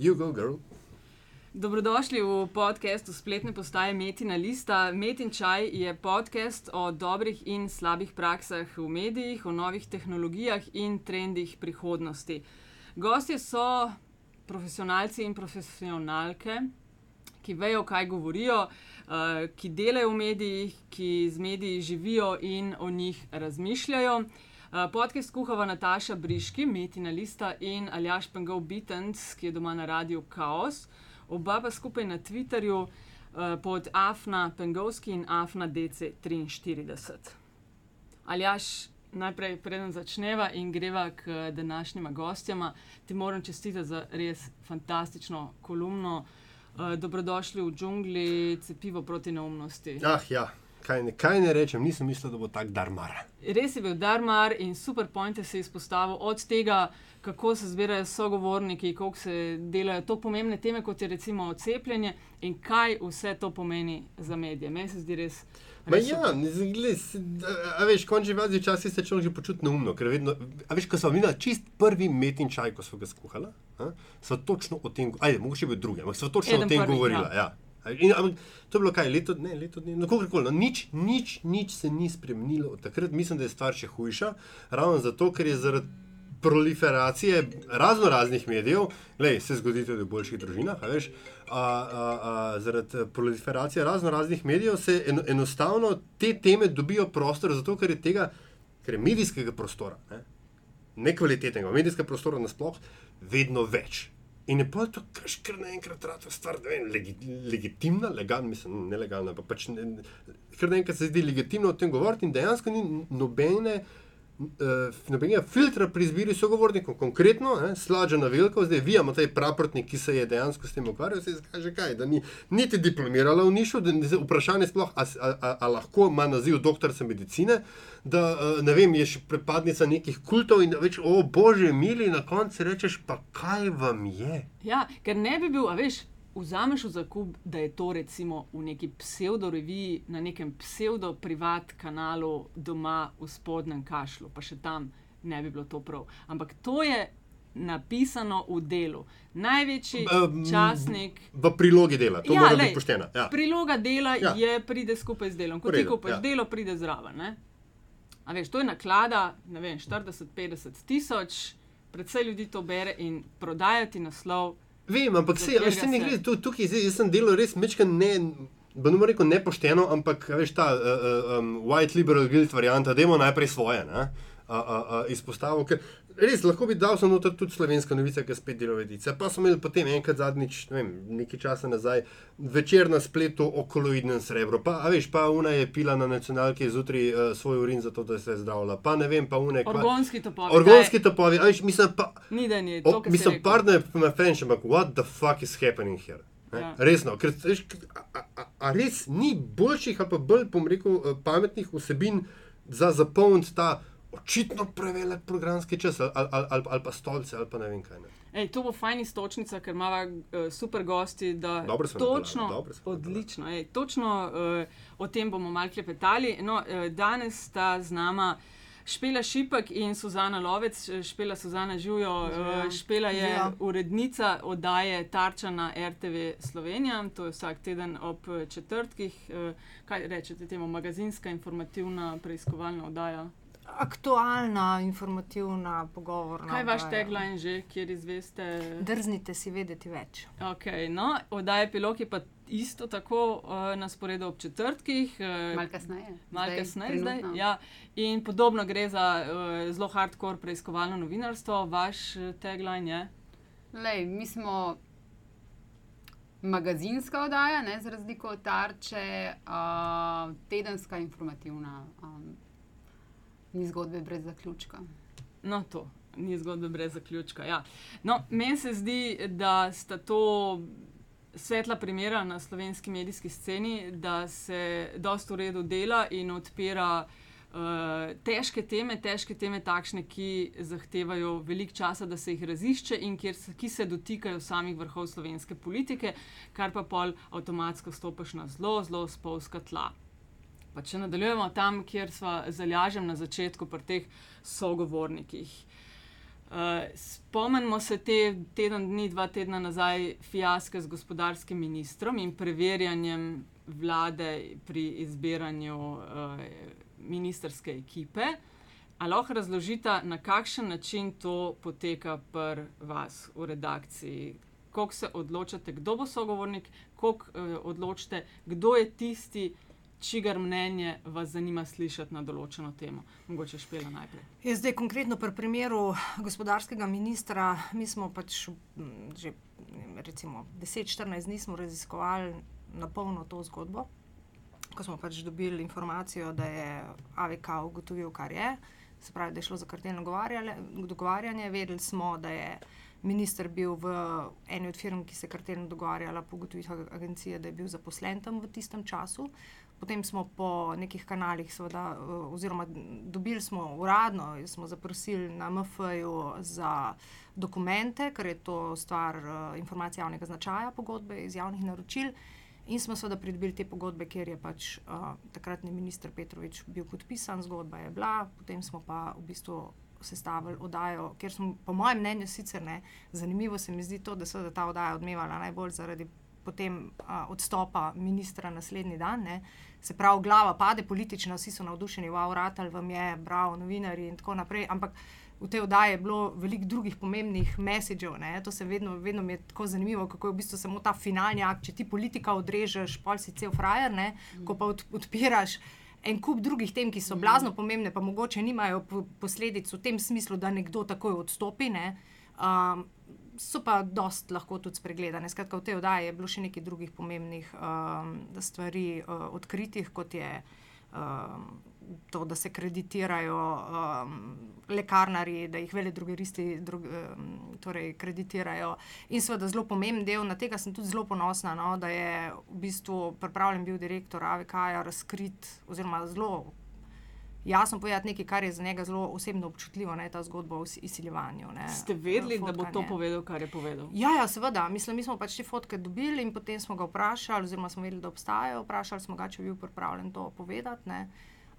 You go, girl. Dobrodošli v podkastu spletne postaje Metina Lista. Metin Čaj je podcast o dobrih in slabih praksah v medijih, o novih tehnologijah in trendih prihodnosti. Gostje so profesionalci in profesionalke, ki vejo, kaj govorijo, uh, ki delajo v medijih, ki z mediji živijo in o njih razmišljajo. Uh, podcast kuhava Nataša Briški, Metina Lista in Aljaš Pengov Bitens, ki je doma na radiju Chaos oba pa skupaj na Twitterju uh, pod Afna Pengovski in Afna DC43. Aljaš, najprej, preden začneva in greva k današnjima gostjama, ti moram čestitati za res fantastično kolumno. Uh, dobrodošli v džungli, cepivo proti neumnosti. Ah, ja. Kaj ne, kaj ne rečem, nisem mislil, da bo tako darmar. Res je bil darmar in super pointe se je izpostavil od tega, kako se zbirajo sogovorniki, kako se delajo to pomembne teme, kot je recimo cepljenje in kaj vse to pomeni za medije. Meni se zdi res. res Ja, a veš, končni vazi včasih se človek že počuti neumno, ker vedno, a veš, ko smo imeli čist prvi metin čaj, ko smo ga skuhala, smo točno o tem, ajde, mogoče bi druge, ampak smo točno Eden o tem prvih, govorila. ja. Ja. In, ampak, to je bilo kaj, leto, ne, leto dni, no, kakorkoli, no, nič, nič, nič se ni spremenilo od takrat, mislim, da je stvar še hujša, ravno zato, ker je zaradi proliferacije razno raznih medijev, gledaj, se zgodi tudi v boljših družinah, veš, a, a, a, zaradi proliferacije razno raznih medijev se en, enostavno te teme dobijo prostor, zato ker je tega, ker je medijskega prostora, ne, nekvalitetnega medijskega prostora nasploh, vedno več. In je pa to, kar naenkrat rata stvar, ne vem, legi, legitimna, legalna, mislim, nelegalna, pa pač ne, kar naenkrat se zdi legitimno o tem govoriti in dejansko ni nobene, uh, nobenega filtra pri izbiri sogovornikov. Konkretno, eh, slađena velika, zdaj vi imate praprotnik, ki se je dejansko s tem ukvarjal, se izkaže kaj, da ni niti diplomirala v nišu, da ni vprašanje sploh, a, a, a, a lahko ima naziv doktorice medicine, da uh, ne vem, je še prepadnica nekih kultov in več, o bože, mili, na koncu rečeš, pa kaj vam je. Ja, ker ne bi bil, a veš, vzameš v zakup, da je to recimo v neki pseudo-reviji, na nekem pseudo-privat kanalu doma v spodnjem kašlu, pa še tam ne bi bilo to prav. Ampak to je napisano v delu. Največji Um, časnik. V prilogi dela, to Ja, mora lej, biti pošteno. Ja. Priloga dela Ja. je, pride skupaj z delom. Ko V ti kupiš ja. delo, pride zraven. Ne? A veš, to je naklada, ne vem, 40-50 tisoč, predvsej ljudi to bere in prodajati naslov. Vem, ampak se, veš, se ne gre, tu, tukaj zdaj, jaz sem delal res mečken ne. Bo ne rekel nepošteno, ampak veš ta uh, um, white liberal guild varianta, da imamo najprej svoje, ne, uh, uh, uh, izpostavil. Ker res lahko bi dal samo tudi slovenska novica, ki je spet delovedica. Pa smo imeli potem enkrat zadnjič, ne vem, nekaj časa nazaj, večer na spletu o koloidnem srebru. Pa, a veš, pa una je pila na nacionalki zjutraj uh, svoj urin, zato da se je zdravila. Pa ne vem, pa une. Orgonski topovi. Orgonski topovi, a veš, mislim, pa. Ni da ni. To, kar mislim, pardon, na French, ampak what the fuck is happening here? Ne? Ja. Resno, ker veš, a, a, a, a res ni boljših, ali pa bolj, bom rekel, eh, pametnih vsebin za zapolniti ta očitno prevelik programski čas, ali, ali, ali, ali pa stolce, ali pa ne vem kaj. Ne. Ej, to bo fajn istočnica, ker ima uh, super gosti. da Dobro smo točno, dobro smo odlično. Ej, točno uh, o tem bomo malo klepetali. No, uh, danes sta z nama. Špela Šipek in Suzana Lovec, Špela Suzana Žujo. Živijo. Špela je Živijo. urednica oddaje Tarča na RTV Slovenija, to je vsak teden ob eh, četrtkih. Eh, Kaj rečete temu, magazinska informativna preiskovalna oddaja? Aktualna, informativna, pogovorna. Kaj vaš tagline že, kjer izveste? Drznite si vedeti več. Okay, no, oddaja Pilok je pa isto tako uh, na sporedu ob četrtkih. Uh, Malo kasneje. Malo kasneje zdaj. Ja. In podobno gre za uh, zelo hardcore preiskovalno novinarstvo. Vaš tagline je. Lej, mi smo magazinska oddaja, ne, za razliko od tarče, uh, tedenska informativna, um, ni zgodbe brez zaključka. No, to ni zgodba brez zaključka. Ja. No, meni se zdi, da sta to svetla primera na slovenski medijski sceni, da se dosta v redu dela in odpira. Uh, težke teme, težke teme, takšne, ki zahtevajo veliko časa, da se jih razišče, in kjer ki se dotikajo samih vrhov slovenske politike, kar pa pol avtomatsko stopiš na zelo, zelo spolska tla. Pa če nadaljujemo tam, kjer smo zalažem na začetku, pri teh sogovornikih. Uh, spomnimo se te teden dni, dva tedna nazaj, fiaska z gospodarskim ministrom in preverjanjem vlade pri izbiranju uh, ministerske ekipe. Ali lahko razložite, na kakšen način to poteka pri vas v redakciji? Kako se odločate, kdo bo sogovornik, kako uh, odločite, kdo je tisti, čigar mnenje vas zanima slišati na določeno temo. Mogoče špela najprej. Je zdaj konkretno pri primeru gospodarskega ministra, mi smo pač že recimo 10-14 dni raziskovali na polno to zgodbo. Ko smo pač dobili informacijo, da je AVK ugotovil, kar je, se pravi, da je šlo za kartelno dogovarjanje, vedeli smo, da je minister bil v eni od firm, ki se je kartelno dogovarjala, po ugotovitvah agencije, da je bil zaposlen tam v tistem času. Potem smo po nekih kanalih, seveda, oziroma dobili smo uradno, smo zaprosili na MFJ-u za dokumente, ker je to stvar informacije javnega značaja, pogodbe iz javnih naročil. In smo seveda pridobili te pogodbe, ker je pač uh, takratni minister Petrovič bil podpisan, zgodba je bila, potem smo pa v bistvu sestavili oddajo, ker smo, po mojem mnenju, sicer ne, zanimivo se mi zdi to, da se ta oddaja odmevala najbolj zaradi potem a, odstopa ministra naslednji dan. Ne. Se pravi, glava pade politična, vsi so navdušeni, wow, ratal vam je, bravo, novinari in tako naprej. Ampak v tej oddaji je bilo veliko drugih pomembnih mesičev. To se vedno, vedno mi je tako zanimivo, kako je v bistvu samo ta finalni akt. Če ti politika odrežeš, pol si cel frajer, ne. ko pa od, odpiraš. En kup drugih tem, ki so blazno pomembne, pa mogoče nimajo posledic v tem smislu, da nekdo takoj odstopi. Ne. Um, so pa dost lahko tudi spregledane. Skratka, v tej oddaji je bilo še nekaj drugih pomembnih um, stvari uh, odkritih, kot je um, to, da se kreditirajo um, lekarnari, da jih vele drugeristi drug, um, torej kreditirajo. In seveda zelo pomemben del, na tega sem tudi zelo ponosna, no, da je v bistvu pripravljen bil direktor AVK-ja razkrit oziroma zelo jasno povedati nekaj, kar je za njega zelo osebno občutljivo, ne, ta zgodba o izsiljevanju. Ne, Ste vedeli, fotkanje. da bo to povedal, kar je povedal? Ja, ja seveda. Mislim, mi smo pač te fotke dobili in potem smo ga vprašali, oziroma smo vedeli, da obstajajo. Vprašali smo ga, če bi bil pripravljen to povedati.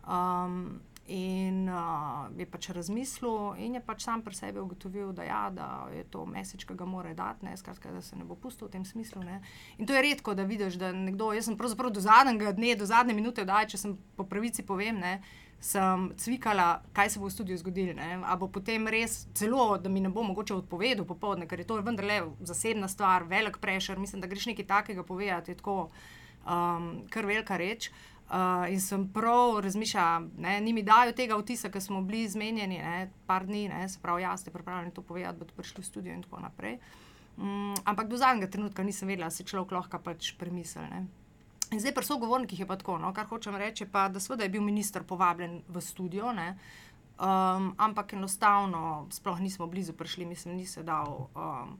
Um, in uh, je pač razmislil, in je pač sam pri sebi ugotovil, da, ja, da je to mesič, ki ga mora dati, ne, skratka, da se ne bo pustil v tem smislu. Ne. In to je redko, da vidiš, da nekdo, jaz sem pravzaprav do zadnjega dne, do zadnje minute, da če sem po pravici povem. Ne, sem cvikala, kaj se bo v studiu zgodilo. Ali bo potem res celo, da mi ne bo mogoče odpovedal popoldne, ker je to vendarle zasebna stvar, velik prešer. Mislim, da greš nekaj takega povedati, je tako um, kar velika reč. Uh, in sem prav razmišljala, da ni mi dajo tega vtisa, ker smo bili zmenjeni, ne, par dni, ne, se pravi, jaz ste pripravljeni to povedati, bodo prišli v studio in tako naprej. Um, ampak do zadnjega trenutka nisem vedela, da se človek lahko pač premisli. In zdaj, pri sogovornikih je pa tako, no, kar hočem reči, pa, da seveda je bil minister povabljen v studio, ne, um, ampak enostavno, sploh nismo blizu prišli, mislim, ni se dal. Um,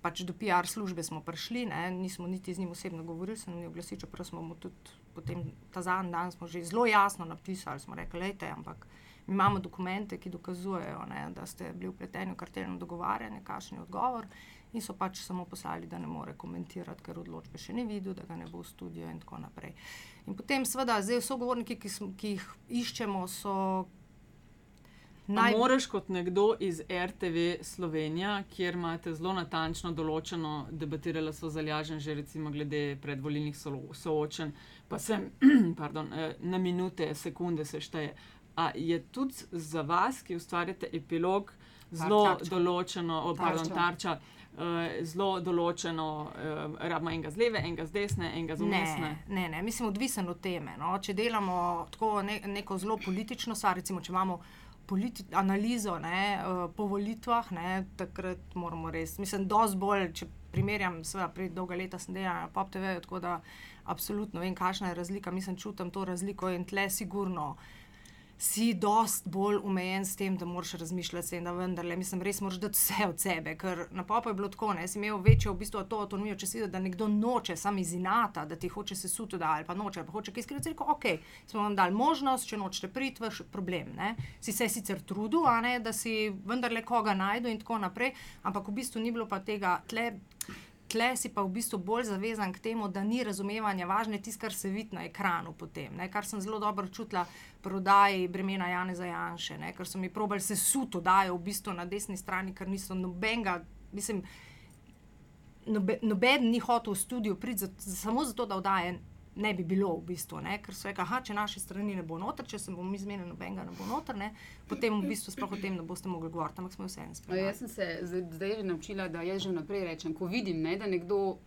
pač do PR službe smo prišli, ne, nismo niti z njim osebno govorili, se nam je oglasil, čeprav smo mu tudi potem ta zadnji dan že zelo jasno napisali, smo rekli, lejte, ampak mi imamo dokumente, ki dokazujejo, ne, da ste bili vpleteni v kartelno dogovarjanje, kakšen je odgovor in so pač samo poslali, da ne more komentirati, ker odločbe še ni videl, da ga ne bo v studiu in tako naprej. In potem, seveda, zdaj sogovorniki, ki, smo, ki jih iščemo, so. Naj... Moraš kot nekdo iz RTV Slovenija, kjer imate zelo natančno določeno, debatirala so zalažen že recimo glede predvolilnih soočen, pa se pardon, eh, na minute, sekunde se šteje. A je tudi za vas, ki ustvarjate epilog, zelo določeno, pardon, tarča. tarča uh, zelo določeno, uh, rabimo enega z leve, enega z desne, enega z umestne. Ne, ne, ne, mislim, odvisen od teme. No? Če delamo tako ne, neko zelo politično stvar, recimo, če imamo politi analizo ne, uh, po volitvah, ne, takrat moramo res, mislim, dosti bolj, če primerjam, seveda, pred dolga leta sem delala na PopTV, tako da absolutno vem, kakšna je razlika, mislim, čutim to razliko in tle sigurno si dost bolj omejen s tem, da moraš razmišljati, da vendarle, mislim, res moraš dati vse od sebe. Ker na popu je bilo tako, da si imel večjo v bistvu to avtonomijo, če si videl, da nekdo noče sam iz inata, da ti hoče se suti, da ali pa noče, ali pa hoče kaj skriti. Rekel, ok, smo vam dali možnost, če nočete priti, vaš problem. Ne? Si se sicer trudil, ne, da si vendarle koga najdu in tako naprej, ampak v bistvu ni bilo pa tega tle tle si pa v bistvu bolj zavezan k temu, da ni razumevanja, važno je tisto, kar se vidi na ekranu potem. Ne? Kar sem zelo dobro čutila pri oddaji bremena Jane Zajanše, ne? ker so mi probali se suto dajo v bistvu na desni strani, ker niso nobenega, mislim, nobe, noben ni hotel v studio priti za, samo zato, da oddaje ne bi bilo v bistvu, ne? ker so rekli, aha, če naše strani ne bo noter, če se bomo izmenili, nobenega ne bo noter, ne? potem v bistvu sploh o tem ne boste mogli govoriti, ampak smo vseeno No, spremljali. jaz sem se zdaj, zdaj že naučila, da jaz že vnaprej rečem, ko vidim, ne, da nekdo.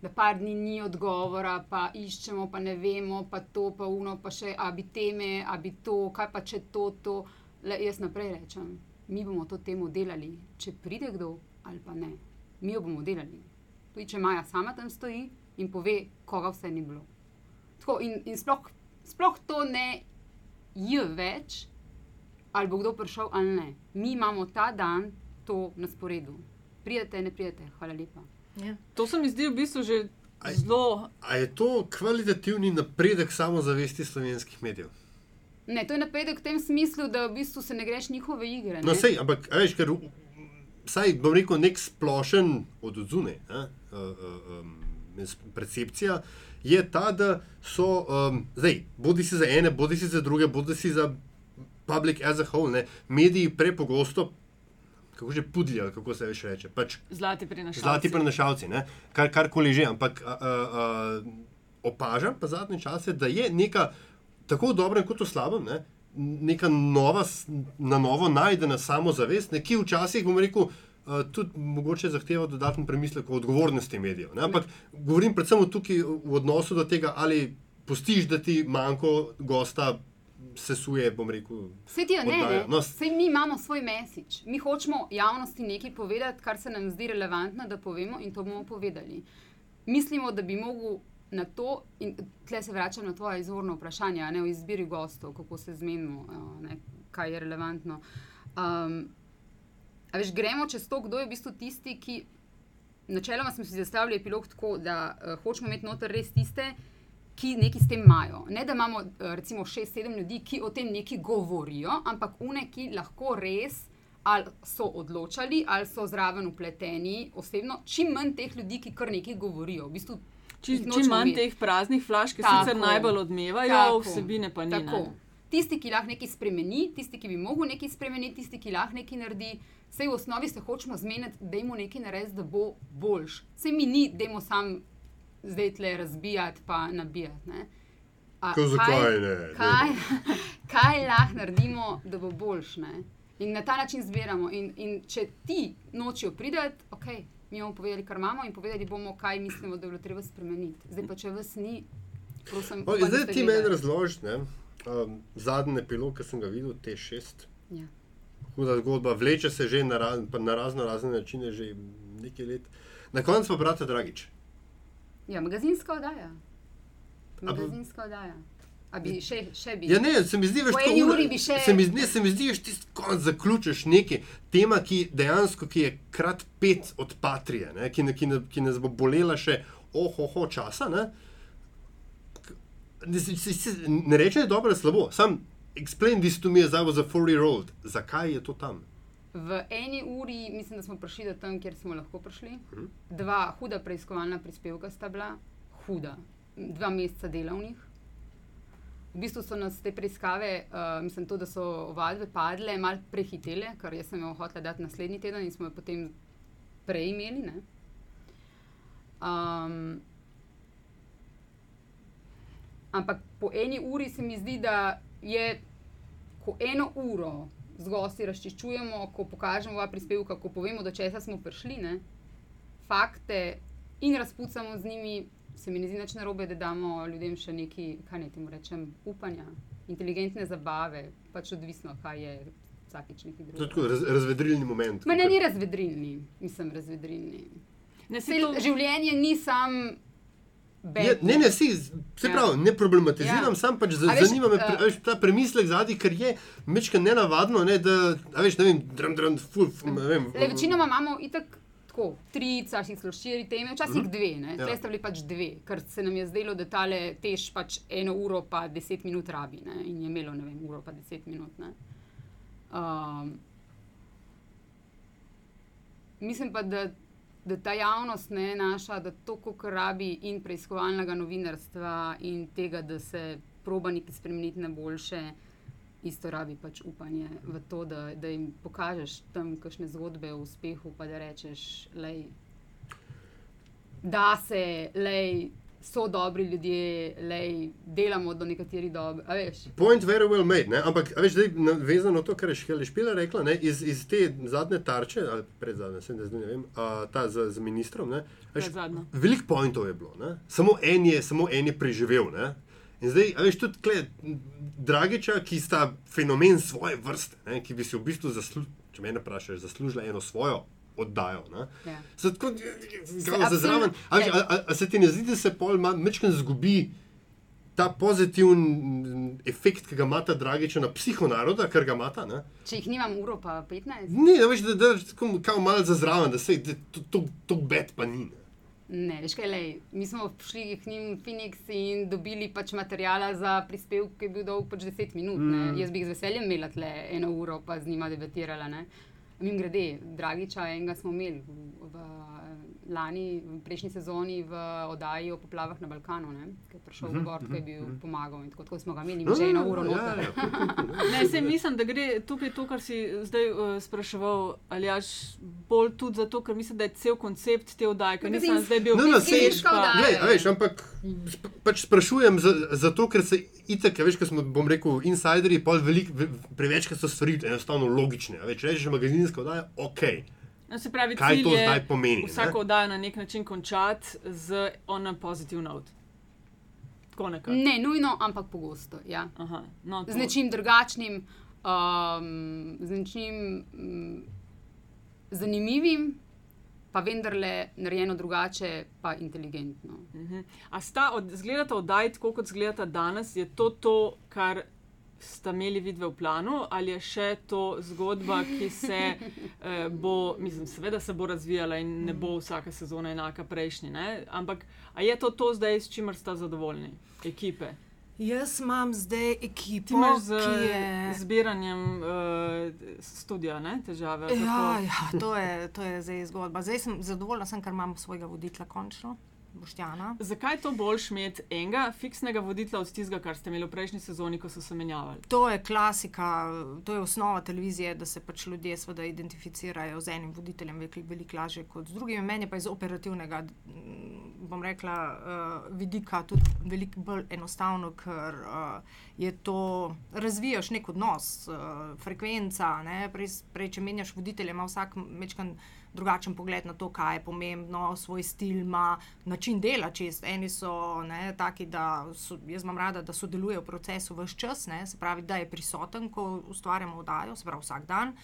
Da par dni ni odgovora, pa iščemo, pa ne vemo, pa to, pa uno, pa še, a bi teme, a bi to, kaj pa če to, to. Le, jaz naprej rečem, mi bomo to temo delali, če pride kdo ali pa ne. Mi jo bomo delali. Tudi če Maja sama tam stoji in pove, koga vse ni bilo. Tako, in in sploh, sploh to ne je več, ali bo kdo prišel ali ne. Mi imamo ta dan to na sporedu. Prijete, ne prijete, hvala lepa. Ja. To se mi zdi v bistvu že Aj. zelo. A je to kvalitativni napredek samozavesti slovenskih medijev? Ne, to je napredek v tem smislu, da v bistvu se ne greš njihove igre. No, ne. sej, ampak, a veš, ker vsaj bom rekel, nek splošen od odzune, um, percepcija je ta, da so, um, zdaj, bodi si za ene, bodi si za druge, bodi si za public as a whole, ne, mediji prepogosto, kako že pudljajo, kako se več reče, pač Zlati prinašalci. zlati prenašalci, ne, kar, karkoli že, ampak a, a, a, opažam pa zadnje čase, da je neka tako v dobrem kot v slabem, ne, neka nova, na novo najdena samozavest, ne, ki včasih, bom rekel, tudi mogoče zahteva dodaten premislek o odgovornosti medijev. Ne, ampak govorim predvsem tukaj v odnosu do tega, ali pustiš, da ti manjko gosta sesuje, bom rekel. Vse ti je ne, ne. No, Sej mi imamo svoj mesič. Mi hočemo javnosti nekaj povedati, kar se nam zdi relevantno, da povemo in to bomo povedali. Mislimo, da bi mogel na to, in tle se vračam na tvoje izvorno vprašanje, ne o izbiri gostov, kako se zmenimo, a ne, kaj je relevantno. Um, a veš, gremo čez to, kdo je v bistvu tisti, ki. Načeloma smo si zastavili epilog tako, da uh, hočemo imeti noter res tiste, ki nekaj s tem imajo. Ne da imamo eh, recimo šest, sedem ljudi, ki o tem nekaj govorijo, ampak une, ki lahko res ali so odločali, ali so zraven upleteni osebno. Čim manj teh ljudi, ki kar nekaj govorijo. V bistvu, Čim, čim manj imeti. teh praznih flaš, ki Tako. sicer najbolj odmevajo, Tako. vsebine pa ni. Tako. ne. Tisti, ki lahko nekaj spremeni, tisti, ki bi mogel nekaj spremeniti, tisti, ki lahko nekaj naredi, vse v osnovi se hočemo zmeniti, da jim nekaj narediti, da bo boljš. Vse mi ni, da jim sam zdaj tle razbijati, pa nabijati. ne. A Ko zakaj ne? Kaj, kaj lahko naredimo, da bo boljš? Ne? In na ta način zbiramo. In, in če ti nočijo priti, ok, mi bomo povedali, kar imamo, in povedali bomo, kaj mislimo, da bi bilo treba spremeniti. Zdaj pa, če vas ni, prosim, O, upam, da zdaj ste ti meni gledali. ne, um, zadnji epilog, ki sem ga videl, te šest. Ja. Huda zgodba, vleče se že na, raz, na razno razne načine, že nekaj let. Na koncu pa, brate, dragič. Ja, magazinska oddaja. Magazinska oddaja. A bi še, še bi? Ja, ne, se mi zdi, veš, ura- uri bi še- Se mi zdi, se mi zdi, veš, ti konc zaključiš nekaj. Tema, ki dejansko ki je krat pet od patrije, ne, ki, ne- ki, ne- ki nas bo bolela še ohoho časa. Ne, K- ne, rečem, da je dobro ali slabo, sam explain this to me as I was a four year old. Zakaj je to tam? V eni uri, mislim, da smo prišli do tam, kjer smo lahko prišli. Dva huda preiskovalna prispevka sta bila, huda, dva meseca delovnih. V bistvu so nas te preiskave, uh, mislim, to, da so ovadbe padle, malo prehitele, ker jaz sem jo hotela dati naslednji teden in smo jo potem prej imeli. ne. Um, ampak po eni uri se mi zdi, da je, ko eno uro z gosti razčiščujemo, ko pokažemo ova prispevka, ko povemo, do česa smo prišli, ne, fakte in razpucamo z njimi, se mi ne zdi nič narobe, da damo ljudem še nekaj, kaj naj temu rečem, upanja, inteligentne zabave, pač odvisno, kaj je vsakič neki To je tako raz, razvedrilni moment. Ma ne, ni razvedrilni, nisem razvedrilni. Ne, si to, življenje ni sam. Je, ne, ne, si, se Ja. pravi, ne problematiziram, Ja. sam pač za, veš, zanima me eh, pre, veš, ta premislek zadnji, ker je mečka nenavadno, ne, da, veš, ne vem, drum, drum, ful, ful, ne vem. Le, večinoma imamo itak tako, tri, včasih celo štiri teme, včasih Mhm. dve. Ne? Ja. Tle sta bili pač dve, ker se nam je zdelo, da tale tež pač eno uro pa deset minut rabi ne? in je imelo, ne vem, uro pa deset minut. Ne? Um, mislim pa, da da ta javnost ne naša, da to, kar rabi in preiskovalnega novinarstva in tega, da se proba nekaj spremeniti na boljše. Isto rabi pač upanje v to, da, da jim pokažeš tam kakšne zgodbe o uspehu, pa da rečeš, da se, lej, so dobri ljudje, lej, delamo do nekaterih dobri. Point very well made, ne? ampak veš, da je vezano to, kar je Špila rekla, ne? iz, iz te zadnje tarče, ali predzadnje, se ne vem, a, ta z, z ministrom. Veliko pointov je bilo, ne? samo en je, samo en je preživel. Ne? In zdaj, veš, tudi tle, Dragiča, ki sta fenomen svoje vrste, ne? ki bi si v bistvu zaslužila, če me ne vprašaš, zaslužila eno svojo oddajo. Ja. Tako, se, zraven, a, a, a, a se ti ne zdi, da se pol mečken zgubi ta pozitiven efekt, ki ga ima ta Dragiča na psihonaroda, ker ga ima ta? Če jih nimam uro, pa 15. Ne, da veš, da, da, da, da malo za zraven, da se to, to, to bed pa ni. Ne? Ne, veš kaj, lej, mi smo šli k njim v Phoenix in dobili pač materijala za prispevek, ki je bil dolg pač 10 minut. Mm. Jaz bi z veseljem imela tle eno uro, pa z njima debatirala. Ne. Mim grede, Dragiča, enega smo imeli v, v lani, v prejšnji sezoni v oddaji o poplavah na Balkanu, ki je prišel v Bord, ki je bil pomagal in tako, tako smo ga imeli, že eno uro ja, noter. Ja. ne, se mislim, da gre tukaj to, kar si zdaj uh, spraševal, ali jaš bolj tudi zato, ker mislim, da je cel koncept te oddaje, ker nisem zdaj bil no, no, fizička oddaja. Veš, ampak pač sprašujem zato, ker se itek, veš, ker smo, bom rekel, insideri, pol velik, prevečkrat so stvari enostavno logične. Več rečeš, magazinska oddaja, okej. Okay. No, se pravi, kaj to zdaj pomeni? Vsako oddajo na nek način končati z on pozitiv not. Ne, nujno, ampak pogosto. Ja. Aha, no, z nečim drugačnim, um, z nečim um, zanimivim, pa vendarle narejeno drugače, pa inteligentno. Uh -huh. A sta, od, zgledata oddaj, tako kot zgledata danes, je to to, kar sta imeli vidve v planu, ali je še to zgodba, ki se eh, bo, mislim, seveda se bo razvijala in ne bo vsaka sezona enaka prejšnji. Ne? Ampak je to to zdaj, s čimer sta zadovoljni, ekipe? Jaz imam zdaj ekipo, z je... zbiranjem uh, studia, ne? težave. Ja, ja to, je, to je zdaj zgodba. Zdaj sem zadovoljna, sem, ker imam svojega voditla končno. Boštjana. Zakaj je to boljš imeti enega fiksnega voditelja od tistega, kar ste imeli v prejšnji sezoni, ko so se menjavali? To je klasika, to je osnova televizije, da se pač ljudje identificirajo z enim voditeljem, veliko velik lažje kot z drugim. Meni pa iz operativnega, bom rekla, uh, vidika tudi veliko bolj enostavno, ker uh, je to, razvijaš nek odnos, uh, frekvenca. Prej, prej, če menjaš voditelja, ima vsak mečkan drugačen pogled na to, kaj je pomembno, svoj stil ima, način dela. Čist. Eni so ne, taki, da so, jaz imam rada, da sodeluje v procesu vse čas, ne, se pravi, da je prisoten, ko ustvarjamo oddajo, se pravi vsak dan.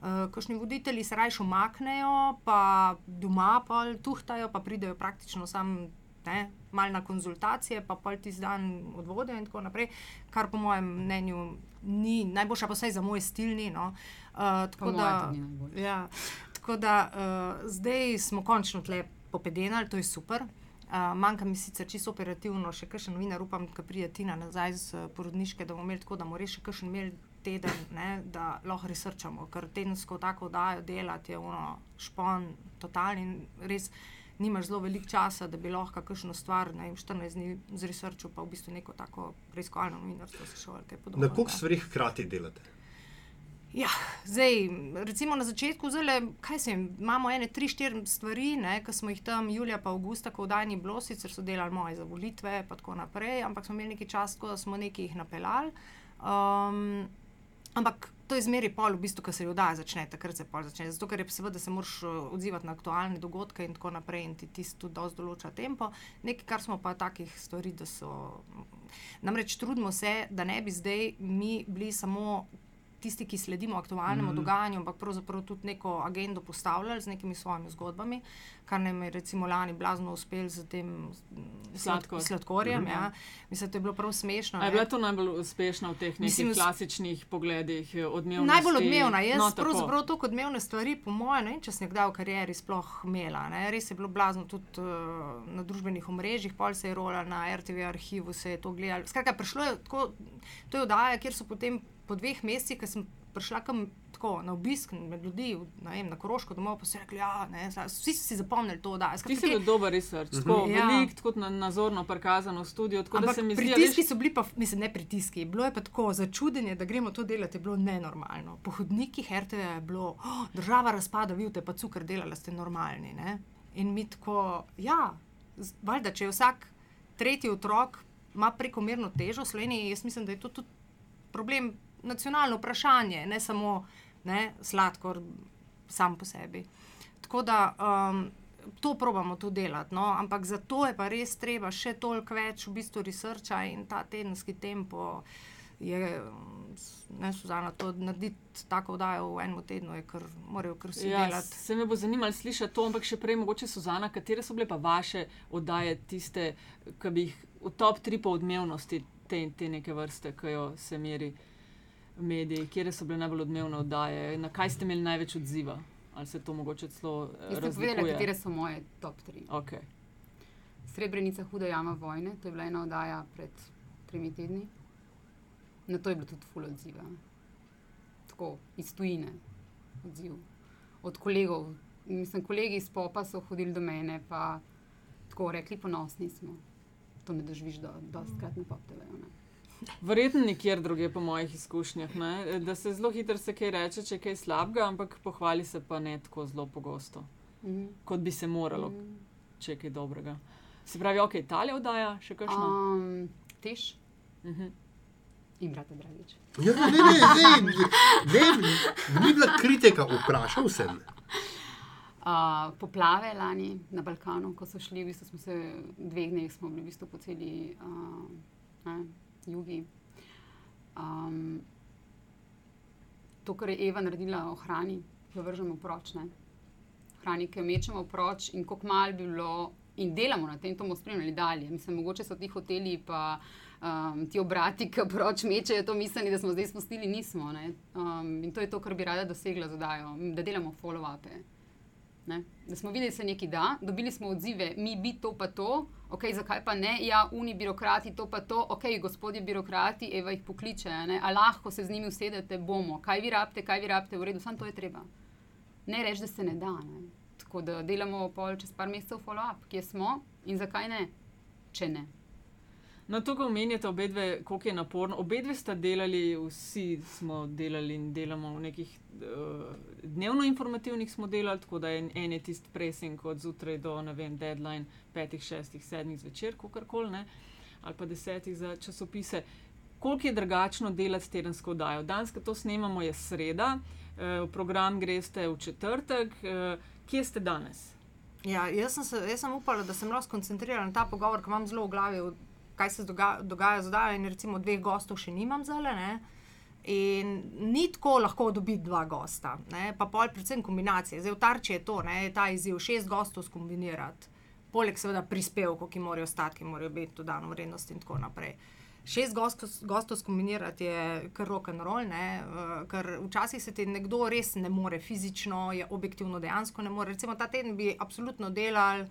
Uh, Kakšni voditelji se raje umaknejo, pa doma pa tuhtajajo, pa pridejo praktično sam. Ne, mal na konzultacije, pa pol ti zdan odvode, in tako naprej, kar po mojem mnenju ni najboljša, pa vsaj za moj stil. No. Uh, tako da, ja, Tako da uh, zdaj smo končno tle popedenali, to je super. Uh, manjka mi sicer čisto operativno, še kakšen novinar, upam, da pride Tina nazaj z uh, porodniške, da bomo imeli tako, da bomo res še kakšen imeli teden, ne, da lahko resrčamo, ker tedensko tako dajo delati, je ono špon, totalni in res. Nimaš zelo veliko časa, da bi lahko kakšno stvar, ne vem, 14 dni zresearčil, pa v bistvu neko tako preiskovalno novinarstvo se šole. Na koliko stvari hkrati delate? Ja, zdaj, recimo na začetku, zelo, kaj se jim, imamo ene, tri, štiri stvari, ki smo jih tam julija, pa avgusta, ko vdajni bilo, sicer so delali moje za volitve, in tako naprej, ampak smo imeli nekaj časa, tako da smo nekaj jih napeljali. Um, ampak to je zmeri pol, v bistvu, ko se vdaja začne, takrat se pol začne. Zato, ker je seveda se moraš uh, odzivati na aktualne dogodke in tako naprej, in ti tisto tudi dosti določa tempo. Nekaj, kar smo pa takih stvari, da so. Namreč trudimo se, da ne bi zdaj mi bili samo tisti, ki sledimo aktualnemu mm. dogajanju, ampak pravzaprav tudi neko agendo postavljali z nekimi svojimi zgodbami, kar nam je recimo lani blazno uspelo z tem Sladkor. sladkorjem. Mm -hmm. ja. Mislim, da je bilo prav smešno. Je bila to najbolj uspešna v teh Mislim, klasičnih pogledih? Najbolj odmevna. Jaz no, pravzaprav to kot odmevne stvari, po mojem, ne, če sem kdaj v karieri sploh imela. Ne. Res je bilo blazno tudi uh, na družbenih omrežjih, pol se je rola na RTV arhivu, se je to gledalo. Skratka, prišlo je tako, to je oddaja, kjer so potem po dveh mesecih, ko sem prišla kam tako na obisk med ljudi, vem, na Koroško domov, pa so rekli, ja, ne, vsi so si zapomnili to, da Ti si bil dober research, tako Ja. velik, tako na, nazorno prikazano v studiu. Tako da Ampak se mi zdi, pritiski veš, so bili pa, mislim, ne pritiski, bilo je pa tako začudenje, da gremo to delati, je bilo nenormalno. Po hodnikih RTV je bilo, oh, država razpada, vi ste pa cukor delali, ste normalni. Ne? In mi tako, ja, valjda, če je vsak tretji otrok ima prekomerno težo v Sloveniji, jaz mislim, da je to tudi problem, nacionalno vprašanje, ne samo ne, sladkor sam po sebi. Tako da um, to probamo tu delati, no? ampak za to je pa res treba še toliko več v bistvu researcha in ta tedenski tempo. Je, ne, Suzana, to narediti tako vdajo v enem tednu, je kar morajo kar vsi ja, delati. se me bo zanimalo slišati to, ampak še prej mogoče Suzana, katere so bile pa vaše oddaje, tiste, ki bi jih v top 3 po odmevnosti te, te neke vrste, ki jo se meri mediji, kje so bile najbolj odmevne oddaje, na kaj ste imeli največ odziva? Ali se to mogoče celo eh, Jaz sem povedala, katere so moje top 3. Okay. Srebrenica, huda jama vojne, to je bila ena oddaja pred tremi tedni. Na to je bilo tudi full odziva. Tako iz tujine odziv. Od kolegov, mislim, kolegi iz popa so hodili do mene, pa tako rekli, ponosni smo. To ne doživiš do, dostkrat na pop TV-ju. Verjetno nikjer drugje, po mojih izkušnjah, ne? da se zelo hitro se kaj reče, če je kaj slabega, ampak pohvali se pa ne tako zelo pogosto, Mhm. kot bi se moralo, Mhm. če je kaj dobrega. Se pravi, ok, Italija oddaja, še kakšno? Um, tež Uh -huh. in brate Dragič. Ja, ne, ne, ne, ne, ne, ni bila kritika, vprašal sem. Uh, poplave lani na Balkanu, ko so šli, v bistvu smo se dveh dneh, smo bili v bistvu po celi uh, ne, jugi. Um, to, kar je Eva naredila o hrani, jo vržemo proč. Ne? Hrani, ki jo mečemo proč, in kako mal bi bilo, in delamo na tem, to bomo spremljali dalje. Mislim, mogoče so ti hoteli, pa um, ti obrati, ki proč mečejo, to mislili, da smo zdaj spustili, nismo. ne. Um, in to je to, kar bi rada dosegla z oddajo, da delamo follow-upe. Da smo videli, da se nekaj da, dobili smo odzive, mi bi to pa to, ok, zakaj pa ne, ja, uni birokrati to pa to, ok, gospodje birokrati, Eva jih pokliče, ne? a lahko se z njimi usedete, bomo, kaj vi rabite, kaj vi rabite, v redu, samo to je treba. Ne reči, da se ne da. Ne? Tako da delamo pol čez par mesecev follow-up, kje smo in zakaj ne, če ne. No, to, ko omenjate obe dve, koliko je naporno. Obe dve sta delali, vsi smo delali in delamo v nekih uh, dnevno informativnih smo delali, tako da en, en je tisti pressing od zjutraj do, ne vem, deadline petih, šestih, sedmih zvečer, kakorkoli, ne, ali pa desetih za časopise. Koliko je drugačno delati tedensko oddajo? Danes, ko to snemamo, je sreda, uh, v program greste v četrtek. Uh, kje ste danes? Ja, jaz, sem se, jaz sem upala, da sem lahko skoncentriran na ta pogovor, ki imam zelo v glavi, kaj se dogaja, dogaja zdaj. In recimo dveh gostov še nimam zale. Ne? In ni tako lahko dobiti dva gosta, ne? pa pol predvsem kombinacije. Zdaj v tarči je to, ne? ta izziv šest gostov skombinirati, poleg seveda prispevkov, ki morajo stati, ki morajo biti dodano vrednost in tako naprej. Šest gostov, gostov skombinirati je kar rock and roll, ne? eh, ker včasih se ti nekdo res ne more fizično, je objektivno dejansko ne more. Recimo ta teden bi absolutno delali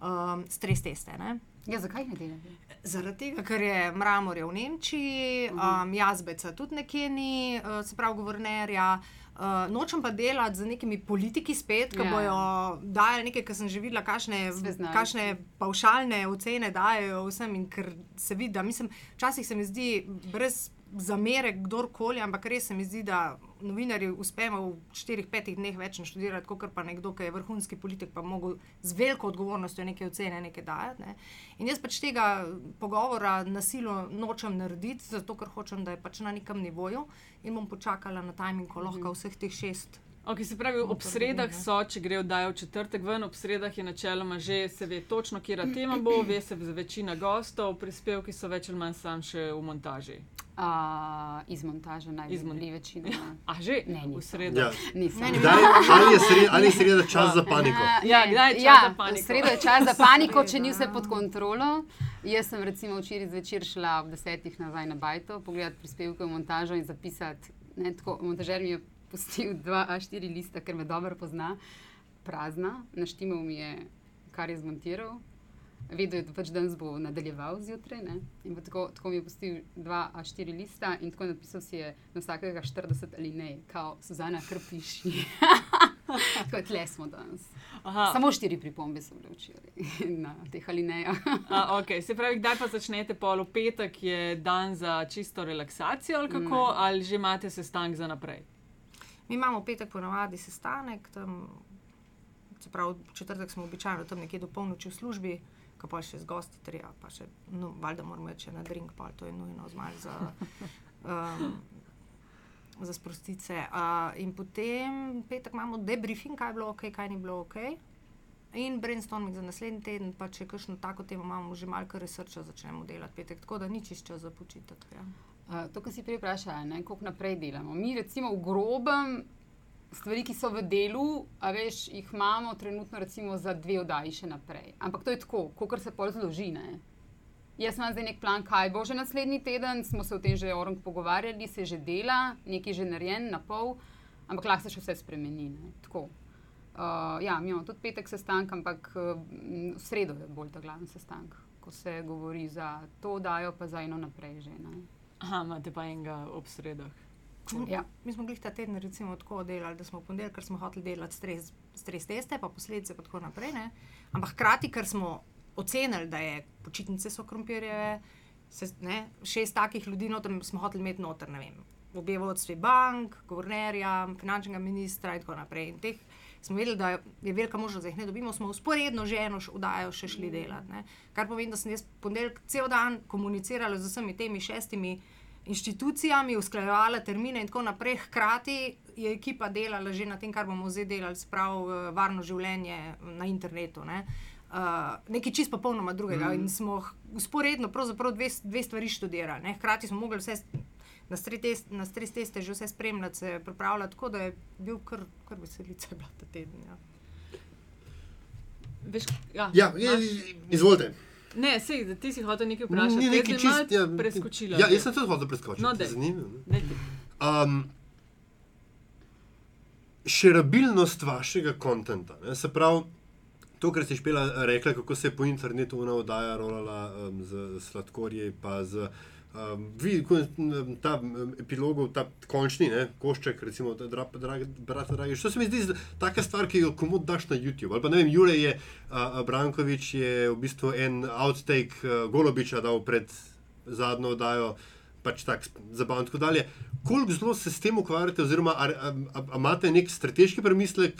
um, stres teste. Ne? Ja, zakaj ne delate? Zaradi tega, ker je Mramor je v Nemčiji, um, Jazbeca tudi nekje ni, uh, se pravi, guvernerja. Uh, nočem pa delati z nekimi politiki spet, ki Ja. yeah. bojo dajali nekaj, kar sem že videla, kakšne, kakšne paušalne ocene dajo vsem. In ker se vidi, da mislim, včasih se mi zdi brez zamere kdorkoli, ampak res se mi zdi, da novinarji uspemo v 4-5 dneh več naštudirati, kot pa nekdo, ki je vrhunski politik, pa mogel z veliko odgovornostjo neke ocene nekaj dajati. Ne. In jaz pač tega pogovora na silo nočem narediti, zato ker hočem, da je pač na nekem nivoju in bom počakala na tajming, ko lahko vseh teh šest. Okay, se pravi, ob sredah so, če gre oddaja v četrtek ven, ob sredah je načeloma že se ve točno, kje tema bo, ve se za večina gostov, prispevki so več ali manj sam še v montaži. Uh, iz montaže Iz najbolj mon- bili večino. A že? Ne, v niso. sredo. Ja. Nisem. Kdaj, ali je sreda, ali je sreda čas za paniko? Uh, Ja, kdaj je čas ja, za paniko? Sredo je čas za paniko, če ni Sreda, vse ja. pod kontrolo. Jaz sem recimo včeraj zvečer šla ob desetih nazaj na Bajto, pogledati prispevke v montažo in zapisati. Ne, tako, montažer mi je pustil dva A4 lista, ker me dobro pozna, prazna, naštimal mi je, kar je zmontiral. vedel je, da pač danes bo nadaljeval zjutraj. ne. In tako, tako mi je pustil dva a štiri lista in tako napisal si je na vsakega 40 ali ne, kao Suzana, kar piši. tako tle smo danes. Aha, Samo štiri pripombe so bile včeraj na teh alinejah. a, okay. Se pravi, kdaj pa začnete pol v petek, je dan za čisto relaksacijo ali kako, Ne. ali že imate sestank za naprej? Mi imamo v petek ponovadi sestanek, tam, se pravi, četrtek smo običajno tam nekje do polnoči v službi, ko pa še z gosti treba, pa še, no, valjda moramo še na drink, pa to je nujno zmanj za, um, za sprostice. Uh, in potem petek imamo debriefing, kaj je bilo ok, kaj ni bilo ok. In brainstorming za naslednji teden, pa če kakšno tako temo imamo, že malce researcha začnemo delati petek, tako da ni čist čas za počitek. Ja. Uh, to, kar si prej vprašala, koliko naprej delamo. Mi, recimo, v grobem stvari, ki so v delu, a veš, jih imamo trenutno recimo za dve oddaji še naprej. Ampak to je tako, kot se pol zloži. Ne. Jaz imam zdaj nek plan, kaj bo že naslednji teden, smo se o tem že orang pogovarjali, se že dela, nekaj že narejen na pol, ampak lahko se še vse spremeni. Ne. Tako. Uh, ja, mi imamo tudi petek sestank, ampak uh, v sredo je bolj ta glavni sestank, ko se govori za to oddajo, pa za eno naprej že. Ne. Aha, imate pa enega ob sredah. Ja. Mi smo glih ta teden recimo tako delali, da smo v ponedeljek, ker smo hoteli delati stres, stres teste, pa posledice, pa tako naprej. Ne? Ampak hkrati, ker smo ocenili, da je počitnice so krompirjeve, se, ne, šest takih ljudi noter smo hoteli imeti noter, ne vem, obe vodstvi bank, guvernerja, finančnega ministra in tako naprej. In teh smo vedeli, da je velika možnost, da jih ne dobimo, smo usporedno že eno vdajo še šli delati. Ne? Kar pomeni, da sem jaz ponedeljek cel dan komunicirala z vsemi temi šestimi inštitucijami, usklajevala termine in tako naprej. Hkrati je ekipa delala že na tem, kar bomo zdaj delali, sprav varno življenje na internetu. Ne? Uh, nekaj čist popolnoma drugega. Mm. In smo usporedno dve, dve stvari študirali. Ne? Hkrati smo mogli vse na stres test, na stres teste že vse spremljati, se pripravljati, tako da je bil kar, kar veselica bila ta teden. Ja. Veš, ja, Ja, imaš- izvolite. Ne, sej, ti si hotel nekaj vprašati. Ni sem čist. Ja, preskočila. Ja, jaz sem tudi hotel preskočiti. No, daj. Zanimivo. Um, šerabilnost vašega konta. Se pravi, to, kar si špela rekla, kako se je po internetu ona oddaja rolala um, z sladkorji, pa z. Um, vi, ta epilogov, ta končni, ne, košček, recimo, dra, drag, brat, dragi. To se mi zdi taka stvar, ki jo komod daš na YouTube. Ali pa ne vem, Jure je, uh, Brankovič je v bistvu en outtake uh, Golobiča dal pred zadnjo oddajo, pač tako zabavno in tako dalje. Koliko zelo se s tem ukvarjate, oziroma imate nek strateški premislek,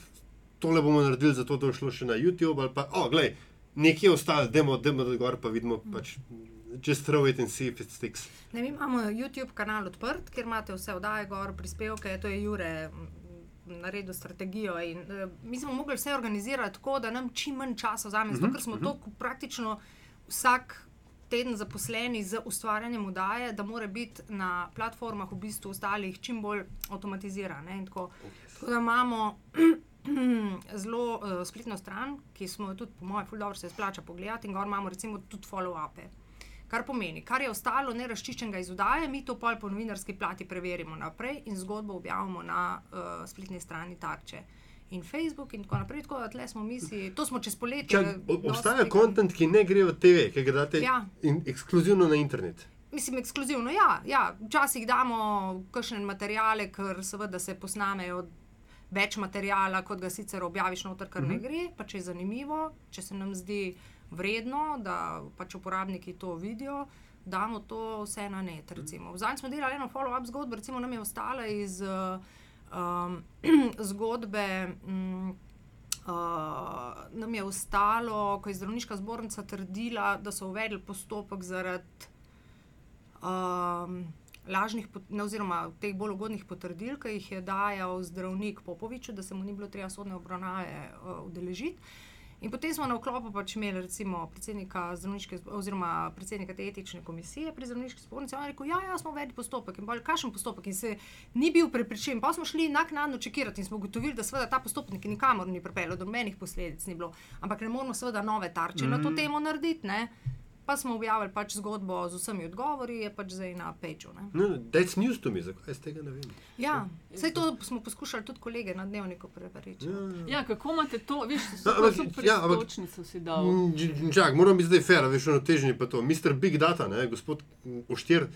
tole bomo naredili, zato da bo šlo še na YouTube, ali pa, o, oh, gledaj, nekje ostalo, demo, demo gor, pa vidimo, pač, just throw it and see if it sticks. Ne, mi imamo YouTube kanal odprt, kjer imate vse oddaje, gor, prispevke, to je Jure. mm, Naredil strategijo, in uh, mi smo mogli vse organizirati tako, da nam čim manj časa vzame, zato ker smo to praktično vsak teden zaposleni z ustvarjanjem oddaje, da mora biti na platformah v bistvu ostalih čim bolj avtomatizirane. in Tako, tako da imamo zelo uh, spletno stran, ki smo jo tudi, po mojem, ful dobro se splača pogledati, in gor imamo recimo tudi follow-upe. Kar pomeni, kar je ostalo nerazčiščenega iz oddaje, mi to pol po novinarski plati preverimo naprej in zgodbo objavimo na uh, spletni strani Tarče. In Facebook, in tako naprej, tako da tle smo mi to smo čez poletje. Čak, obstaja kontent, ki ne gre v TV, ki ga date Ja. in, ekskluzivno na internet. Mislim, ekskluzivno, ja, ja. Včasih damo kakšne materijale, ker seveda se posnamejo več materijala, kot ga sicer objaviš noter, kar ne gre. Pa če je zanimivo, če se nam zdi vredno, da pač uporabniki to vidijo, damo to vse na net. Recimo. Zadnjič smo delali eno follow-up zgodbo, recimo nam je ostala iz uh, um, zgodbe. Um, Uh, nam je ostalo, ko je zdravniška zbornica trdila, da so uvedli postopek zaradi um, lažnih, ne, oziroma teh bolj ugodnih potrdil, ki jih je dajal zdravnik Popoviču, da se mu ni bilo treba sodne obravnave uh, udeležiti. In potem smo na vklopu pač imeli recimo predsednika zdravniške, oziroma predsednika te etične komisije pri zdravniški zbornici. On je rekel, ja, ja, smo uvedli postopek in bolj kakšen postopek in se ni bil prepričan. Pa smo šli naknadno čekirati in smo ugotovili, da seveda ta postopek nikamor ni pripeljal, do menih posledic ni bilo. Ampak ne moramo seveda nove tarče mm. na to temo narediti. Ne? Pa smo objavili pač zgodbo z vsemi odgovori, je pač zdaj na peču. No, that's news to me, zakaj jaz tega ne vem. Ja, vse to smo poskušali tudi kolege na dnevniku preveriti. Ja, kako imate to, veš, No, ampak- so ja, ampak- pristočnico si dal. Mm, Čak, moram biti zdaj fair, veš, ono težnje pa to. Mr. Big Data, ne, gospod mm, Oštir,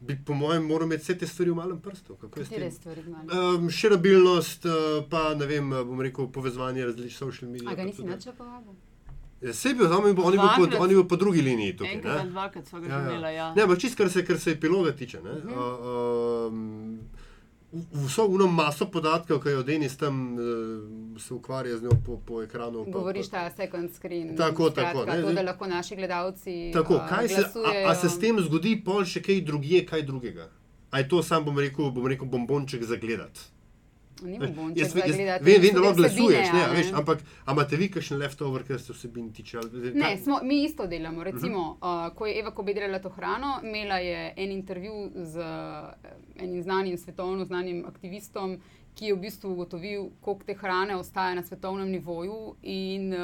bi po mojem moral imeti vse te stvari v malem prstu. Kako Katere stvari imajo? Um, širabilnost, uh, pa ne vem, uh, bom rekel, povezovanje različnih social medij. A ga nisi nič povabil? Vse bil tam, on je bil po, on je bil po drugi liniji tukaj. Enkrat Ne? dvakrat sva ga Ja, že imela, ja. ja. Ne, ampak čist, kar se, kar se epiloga tiče. Ne? Mhm. Uh, um, vso uno maso podatkov, ki jo Denis tam uh, se ukvarja z njo po, po ekranu. pa- Govoriš pa- ta second screen. Tako, skratka, tako, ne, To, da lahko naši gledalci. Tako, uh, kaj se, a, a se s tem zgodi, pol še kaj drugje, kaj drugega? A je to sam, bom rekel, bom rekel bombonček za gledati? Bombonček Jaz, jaz gledati, vem, vem, da lahko glasuješ, ne, a veš, ampak imate vi kakšen leftover, ker se vsebin tiče? ali- Ne, smo, mi isto delamo. Recimo, uh -huh. uh, ko je Eva Kobe delala to hrano, imela je en intervju z uh, enim znanim, svetovno znanim aktivistom, ki je v bistvu ugotovil, koliko te hrane ostaja na svetovnem nivoju in uh,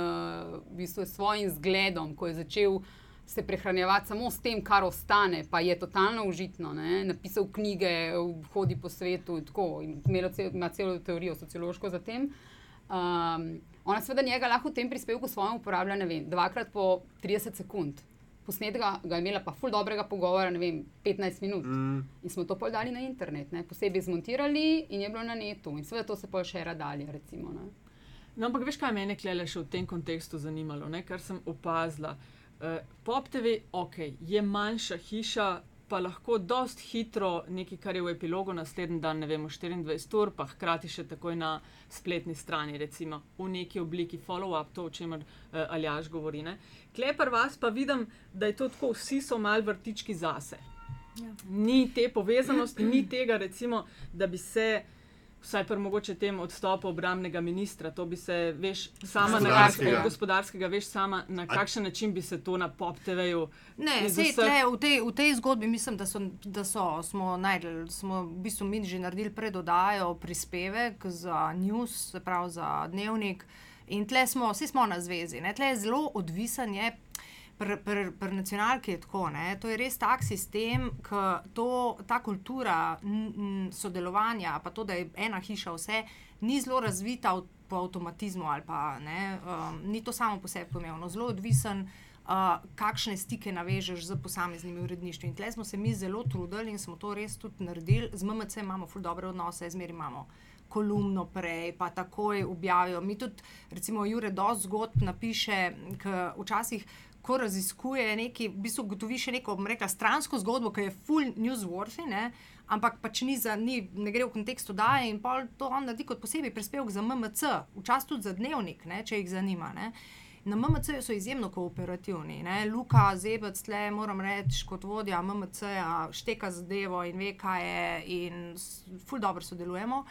v bistvu s svojim zgledom, ko je začel se prehranjevati samo s tem, kar ostane, pa je totalno užitno. Ne? Napisal knjige, hodi po svetu in tako, in cel, ima celo teorijo sociološko za tem. Um, ona seveda njega lahko v tem prispevku svojem uporablja, ne vem, dvakrat po 30 sekund. Posnetka ga je imela pa ful dobrega pogovora, ne vem, 15 minut. Mm, In smo to pol dali na internet, ne? posebej zmontirali in je bilo na netu. In seveda to se pol še radali, recimo. Ne? No, ampak veš, kaj me je še v tem kontekstu zanimalo, ne? kar sem opazila. Uh, Pop TV, ok, je manjša hiša, pa lahko dost hitro nekaj, kar je v epilogu naslednji dan, ne vem, v 24 ur, pa hkrati še takoj na spletni strani, recimo v neki obliki follow-up, to, o čemer uh, Aljaš govori. Ne? Klepar vas pa vidim, da je to tako, vsi so mal vrtički zase. Ja. Ni te povezanosti, ni tega, recimo, da bi se. Vsaj pa mogoče tem odstopu obramnega ministra, to bi se, veš, sama na Gospodarskega. kakšen gospodarskega, veš, sama na kakšen način bi se to na pop TV-ju. Ne, sej, vseh- tle, v, tej, v tej zgodbi mislim, da, so, da so, smo najdel, smo v bistvu mi že naredili predodajo prispevek za news, se pravi za dnevnik. In tle smo, vsi smo na zvezi, ne? tle je zelo odvisen. Je, Pri pr, pr nacionalki je tako, ne? to je res tak sistem, ki ta kultura n, n, sodelovanja, pa to, da je ena hiša vse, ni zelo razvita v, po avtomatizmu ali pa ne, um, ni to samo po sebi pomembno, zelo odvisen, uh, kakšne stike navežeš z posameznimi uredništvi. In tle smo se mi zelo trudili in smo to res tudi naredili. Z MMC imamo ful dobre odnose, zmeri imamo kolumno prej, pa takoj objavijo. Mi tudi, recimo, Jure dosti zgodb napiše, ker včasih. Ko raziskuje nekaj, v bistvu ugotovi še neko, bom rekla, stransko zgodbo, ki je full newsworthy, ne? ampak pač ni za, ni, ne gre v kontekstu daje in pol to on naredi kot posebej prispevek za MMC, včasih tudi za dnevnik, ne? če jih zanima. Ne? Na MMC so izjemno kooperativni. Ne? Luka Zebec, tle moram reči, kot vodja MMC, šteka zadevo in ve, kaj je, in ful dobro sodelujemo.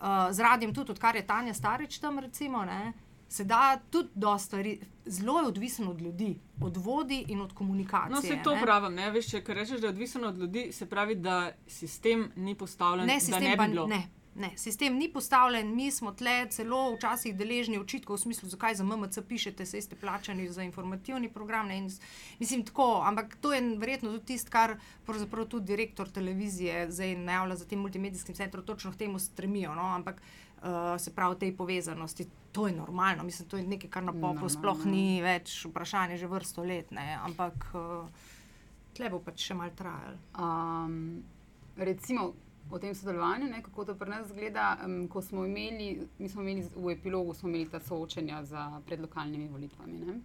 Uh, z radijem tudi, odkar je Tanja Starič tam, recimo, ne? Se da tudi dosta stvari, zelo je odvisen od ljudi, od vodi in od komunikacije. No, se to ne. pravim, ne veš, če rečeš, da je odvisno od ljudi, se pravi, da sistem ni postavljen, Ne, da sistem ne bi bilo. ne. Ne, sistem ni postavljen, mi smo tle celo včasih deležni očitkov v smislu, zakaj za MMC pišete, saj ste plačani za informativni program. Ne, in, mislim, tako, ampak to je verjetno tudi tisto, kar pravzaprav tudi direktor televizije zdaj najavlja za tem multimedijskim centrom, točno k temu stremijo. No, ampak uh, se pravi, tej povezanosti, to je normalno, mislim, to je nekaj, kar na popu sploh ja. ni več vprašanje, že vrsto let, ne, ampak uh, tle bo pač še mal trajalo. Um, recimo o tem sodelovanju, ne, kako to pri nas zgleda. Um, ko smo imeli, mi smo imeli v epilogu smo imeli ta soočenja za pred lokalnimi volitvami. ne.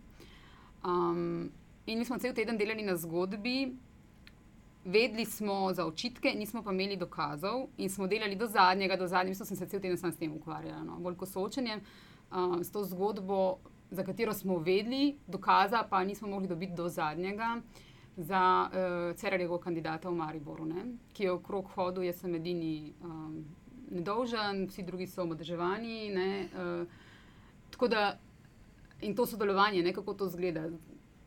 Um, in mi smo cel teden delali na zgodbi. Vedeli smo za očitke, nismo pa imeli dokazov in smo delali do zadnjega, do zadnjega, mislim, sem se cel teden sam s tem ukvarjala. No. Bolj kot soočenjem, uh, s to zgodbo, za katero smo vedeli, dokaza pa nismo mogli dobiti do zadnjega za uh, Cerarjevega kandidata v Mariboru, ne, ki je okrog hodil, jaz sem edini um, nedolžen, vsi drugi so omadeževani. Ne, uh, tako da in to sodelovanje, ne, kako to zgleda.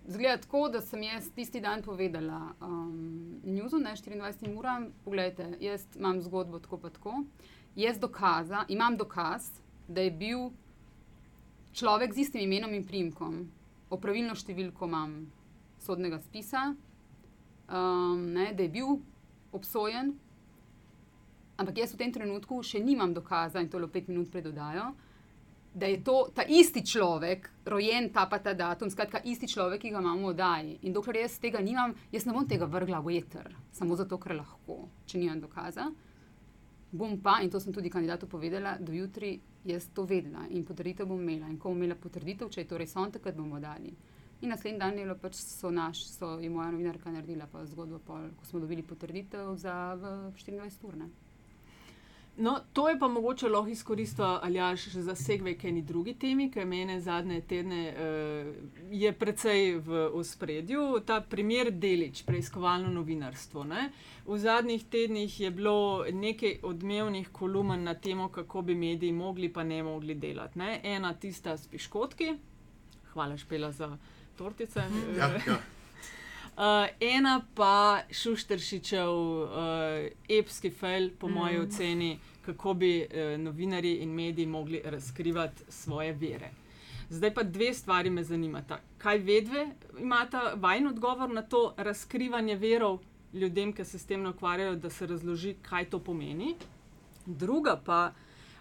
Zgleda tako, da sem jaz tisti dan povedala um, Newsu, ne 24 uram, pogledajte, jaz imam zgodbo tako pa tako. Jaz dokaza, imam dokaz, da je bil človek z istim imenom in primkom, opravilno številko imam, sodnega spisa, um, ne, da je bil obsojen. Ampak jaz v tem trenutku še nimam dokaza, in to le pet minut predodajo, da je to ta isti človek, rojen ta pa ta datum, skratka, isti človek, ki ga imamo v oddaji. In dokler jaz tega nimam, jaz ne bom tega vrgla v eter, samo zato, ker lahko, če nimam dokaza. Bom pa, in to sem tudi kandidatu povedala, do jutri jaz to vedela in potrditev bom imela. In ko bom imela potrditev, če je to res on, takrat bomo dali. In naslednji dan je, pač so naš, so je moja novinarka naredila pa zgodbo, pol, ko smo dobili potrditev za 24 ur. No, to je pa mogoče lahko izkoristila Aljaš za segve k eni drugi temi, ki mene zadnje tedne uh, je precej v ospredju. Ta primer delič, preiskovalno novinarstvo. Ne? V zadnjih tednih je bilo nekaj odmevnih kolumn na temo, kako bi mediji mogli pa ne mogli delati. Ne? Ena tista s piškotki, hvala špela za tortice. Ja, ja. Uh, ena pa Šušteršičev uh, epski fail, po mm. moji oceni, kako bi uh, novinari in mediji mogli razkrivati svoje vere. Zdaj pa dve stvari me zanimata. Kaj vedve imata vajen odgovor na to razkrivanje verov ljudem, ki se s tem ukvarjajo, da se razloži, kaj to pomeni. Druga pa,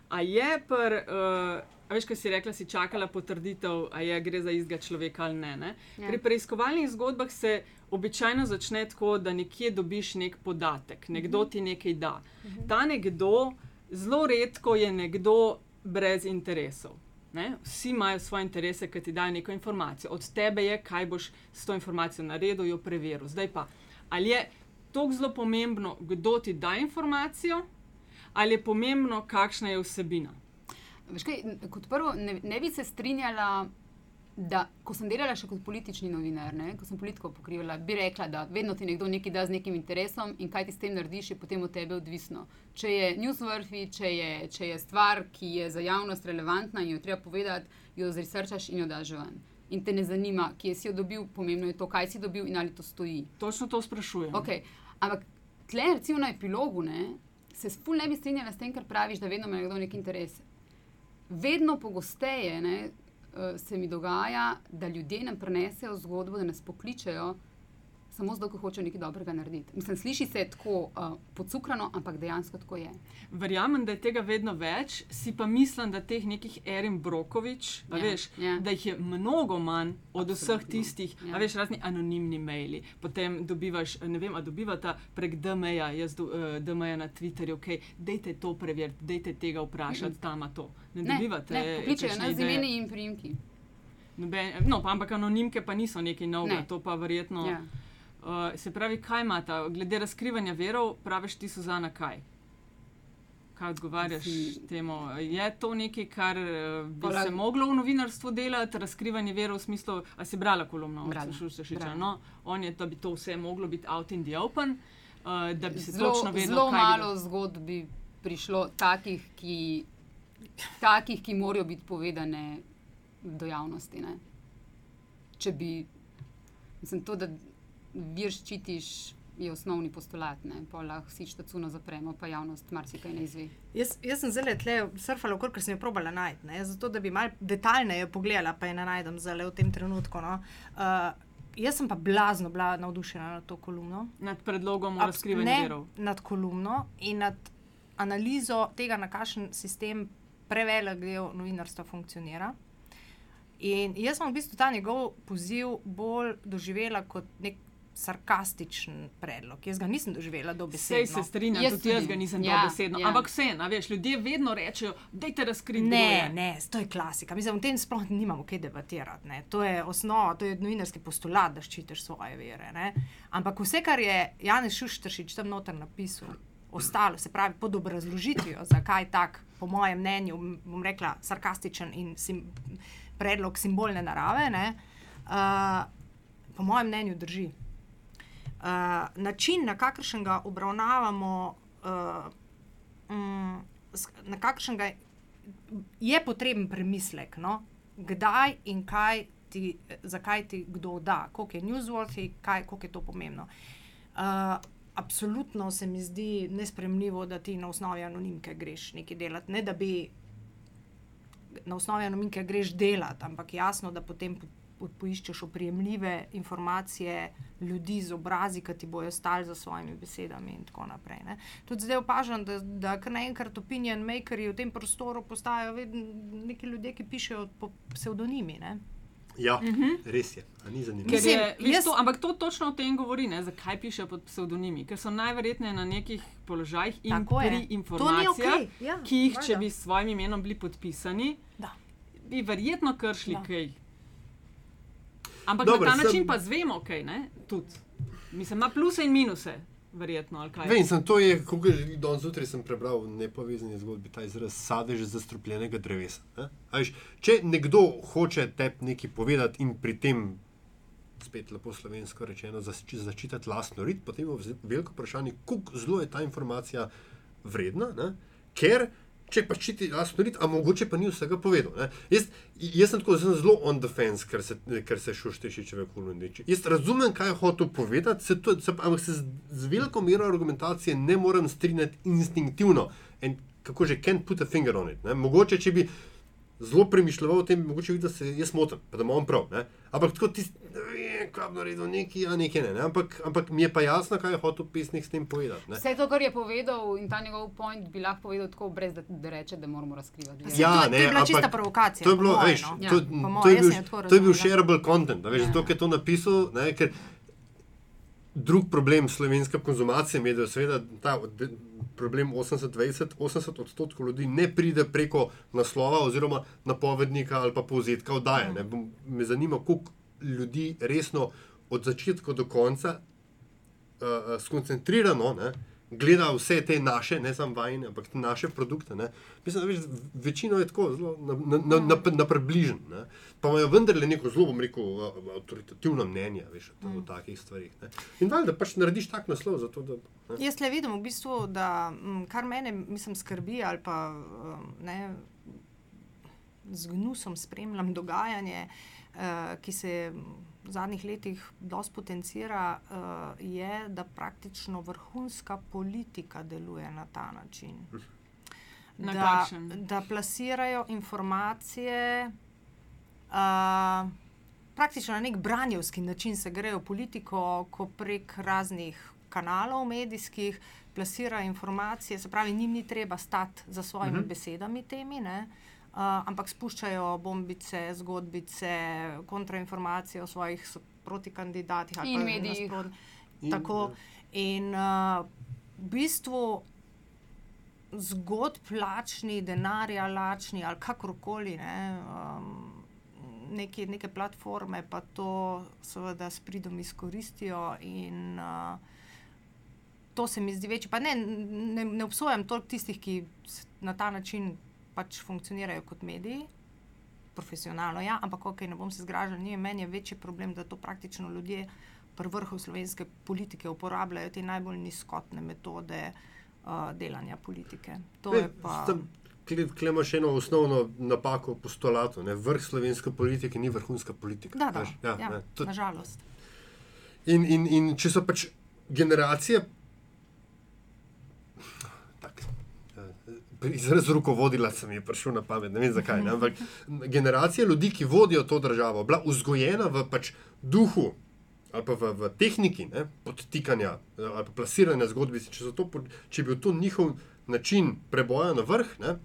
a je pr. Uh, A veš, kaj si rekla, si čakala potrditev, ali gre za istega človeka ali ne. ne? Ja. Pri preiskovalnih zgodbah se običajno začne tako, da nekje dobiš nek podatek, nekdo ti nekaj da. Ta nekdo, zelo redko je nekdo brez interesov. Ne? Vsi imajo svoje interese, ki ti dajo neko informacijo. Od tebe je, kaj boš s to informacijo naredil, jo preveril. Zdaj pa, ali je to zelo pomembno, kdo ti da informacijo, ali je pomembno, kakšna je vsebina. Kaj, kot prvo, ne, ne bi se strinjala, da ko sem delala še kot politični novinar, ne, ko sem politiko pokrivala, bi rekla, da vedno ti nekdo nekaj da z nekim interesom in kaj ti s tem narediš, je potem od tebe odvisno. Če je newsworthy, če je, če je stvar, ki je za javnost relevantna in jo treba povedati, jo zresearchaš in jo daš ven. In te ne zanima, kje si jo dobil, pomembno je to, kaj si dobil in ali to stoji. Točno to sprašujem. Okay. Ampak tle, recimo na epilogu, ne, se sploh ne bi strinjala s tem, kar praviš, da vedno ima nekdo nek interes vedno pogosteje ne, se mi dogaja, da ljudje nam prenesejo zgodbo, da nas pokličejo samo zato, ker hočejo nekaj dobrega narediti. Mislim, sliši se tako uh, podcukrano, ampak dejansko tako je. Verjamem, da je tega vedno več, si pa mislim, da teh nekih Erin Brokovič, ja, veš, ja. da jih je mnogo manj od Absolutno. vseh tistih, ja. veš, razni anonimni maili. Potem dobivaš, ne vem, a dobivata prek DMA, jaz do, uh, DMA na Twitterju, ok, dejte to preveriti, dejte tega vprašati, mm -hmm. tam to. Ne, ne dobivate. Ne, pokličejo nas z imeni in primki. No, pa, ampak anonimke pa niso nekaj novega, ne. to pa verjetno. Ja. Uh, se pravi, kaj imata, glede razkrivanja verov, praviš ti, Suzana, kaj? Kaj odgovarjaš si... temu? Je to nekaj, kar uh, bi Pola... se moglo v novinarstvu delati, razkrivanje verov v smislu, a si brala kolumno, ali si še še no, on je, da bi to vse moglo biti out in the open, uh, da bi se zlo, točno vedelo. Zelo malo zgodb bi prišlo takih, ki, takih, ki morajo biti povedane do javnosti. Ne? Če bi, mislim, to, da vir ščitiš, je osnovni postulat. Pa lahko si štacuno zapremo, pa javnost marsikaj ne izve. Jaz, jaz sem zelo tle surfala, ker sem jo probala najti. Zato, da bi malo detaljneje pogledala, pa je ne najdem zelo v tem trenutku. No. Uh, jaz sem pa blazno bila navdušena nad to kolumno. Nad predlogom o razkrivanju verov. Nad kolumno in nad analizo tega, na kakšen sistem prevelik del novinarstva funkcionira. In jaz sem v bistvu ta njegov poziv bolj doživela kot nek sarkastičen predlog. Jaz ga nisem doživela dobesedno. Sej se strinjam, jaz tudi jaz ga nisem ja, dobesedno. Ja. Ampak vse, veš, ljudje vedno rečejo, da je razkriti. Ne, ne, to je klasika. Mislim, o tem sploh nimamo kaj debatirati. Ne. To je osnova, to je novinarski postulat, da ščitiš svoje vere. Ne. Ampak vse, kar je Janez Šuštršič tam noter napisal, ostalo, se pravi pod obrazložitvijo, zakaj tak, po mojem mnenju, bom rekla, sarkastičen in sim, predlog simbolne narave, ne, uh, po mojem mnenju drži. Uh, način, na kakršen ga obravnavamo, uh, um, na kakršen ga je potreben premislek, no? kdaj in kaj ti, zakaj ti kdo da, koliko je newsworthy, kaj, koliko je to pomembno. Uh, absolutno se mi zdi nespremljivo, da ti na osnovi anonimke greš nekaj delati. Ne da bi na osnovi anonimke greš delati, ampak jasno, da potem po, poiščeš oprijemljive informacije ljudi z obrazi, ki ti bojo stali za svojimi besedami in tako naprej. Ne. Tudi zdaj opažam, da, da kar naenkrat opinion makerji v tem prostoru postajajo vedno neki ljudje, ki pišejo po psevdonimi. Ne. Ja, uh -huh. res je, a ni zanimivo. Ker je, Mislim, veš, jaz- to, ampak to točno o tem govori, ne, zakaj pišejo pod psevdonimi. Ker so najverjetneje na nekih položajih in Tako je. pri To ni informacijah, okej, ja, ki jih, če valjda. bi s svojim imenom bili podpisani, Da. bi verjetno kršili kaj. Ampak Dobro, na ta sem- način pa zvemo, kaj ne, tudi. Mislim, ima pluse in minuse, verjetno. Vem, sem to je, kot že danes zjutraj sem prebral v nepovezani zgodbi, ta izraz sadež zastrupljenega drevesa. ne. A Veš, če nekdo hoče tebi nekaj povedati in pri tem, spet lepo slovensko rečeno, zač- začitati lastno rit, potem je veliko vprašanje, kako zelo je ta informacija vredna, ne? ker če pač čiti lastno rit, a mogoče pa ni vsega povedal. Jaz, jaz sem tako sem zelo on the fence, ker se, ker se šuštešičeve kolondiči. Jaz razumem, kaj je hotel povedati, se to, se, ampak se z, z veliko mero argumentacije ne morem strinjati instinktivno. In kako že, can't put a finger on it. Ne? Mogoče, če bi zelo premišljal o tem, mogoče videl, da se jaz motim, pa da imam prav. Ne? Ampak tako ti, ne kaj bi naredil, neki, a nekaj ne. ne? Ampak, ampak mi je pa jasno, kaj je hotel pesnik s tem povedati. ne. Vse to, kar je povedal in ta njegov point, bi lahko povedal tako, brez da, da reče, da moramo razkrivati. Saj Ja, to, to ne, je bila ampak čista provokacija. To je bilo, moje, veš, no. Ja, to, po to, moje, je bil, to je bil shareable content. a Veš, Ja. zato, ker je to napisal, ne, ker drug problem slovenske konzumacije medijev, seveda ta problem 80-20, 80 odstotkov ljudi ne pride preko naslova oziroma napovednika ali pa povzetka oddaje. Ne. Me zanima, koliko ljudi resno od začetka do konca uh, skoncentrirano ne, gleda vse te naše, ne samo vajne, ampak te naše produkte. Ne. Mislim, da veš, večino je tako zelo na, na, na, na, približen. Ne. Pa imajo vendarle neko zelo, bom rekel, uh, avtoritativno mnenje veš, o, o takih stvarih. Ne. In valjda pač narediš tak naslov, zato da. Ne. Jaz le vidim v bistvu, da m, kar mene mislim, skrbi ali pa ne, z gnusom spremljam dogajanje, uh, ki se v zadnjih letih dosti potencira, uh, je, da praktično vrhunska politika deluje na ta način. Na da, kakšen? da plasirajo informacije. Uh, Praktično na nek branjevski način se grejo politiko, ko prek raznih kanalov medijskih plasirajo informacije, se pravi, njim ni treba stati za svojimi uh Mhm. -huh. besedami temi, ne, uh, ampak spuščajo bombice, zgodbice, kontrainformacije o svojih protikandidatih ali medijih. nasprot- In, Tako. In uh, v bistvu zgodb lačni, denarja lačni ali kakorkoli. Ne, um, Neke, neke platforme pa to seveda s pridom izkoristijo, in uh, to se mi zdi večji. Pa ne, ne, ne obsojam toliko tistih, ki na ta način pač funkcionirajo kot mediji, profesionalno, ja, ampak ok, ne bom se zgražal, ni meni je večji problem, da to praktično ljudje pri vrhu slovenske politike uporabljajo te najbolj nizkotne metode uh, delanja politike. To je pa. Klemo še eno osnovno napako postulatu. Ne? Vrh slovenske politike ni vrhunska politika. Da, da, veš. ja, ne, ja, to- nažalost. In, in, in če so pač generacije, izraz rukovodila se mi je prišel na pamet, ne vem zakaj, ne, ampak generacija ljudi, ki vodijo to državo, bila vzgojena v pač duhu ali pa v, v tehniki ne, podtikanja eh, ali pa plasiranja zgodbice, če, to če je bil to njihov način preboja na vrh, ne,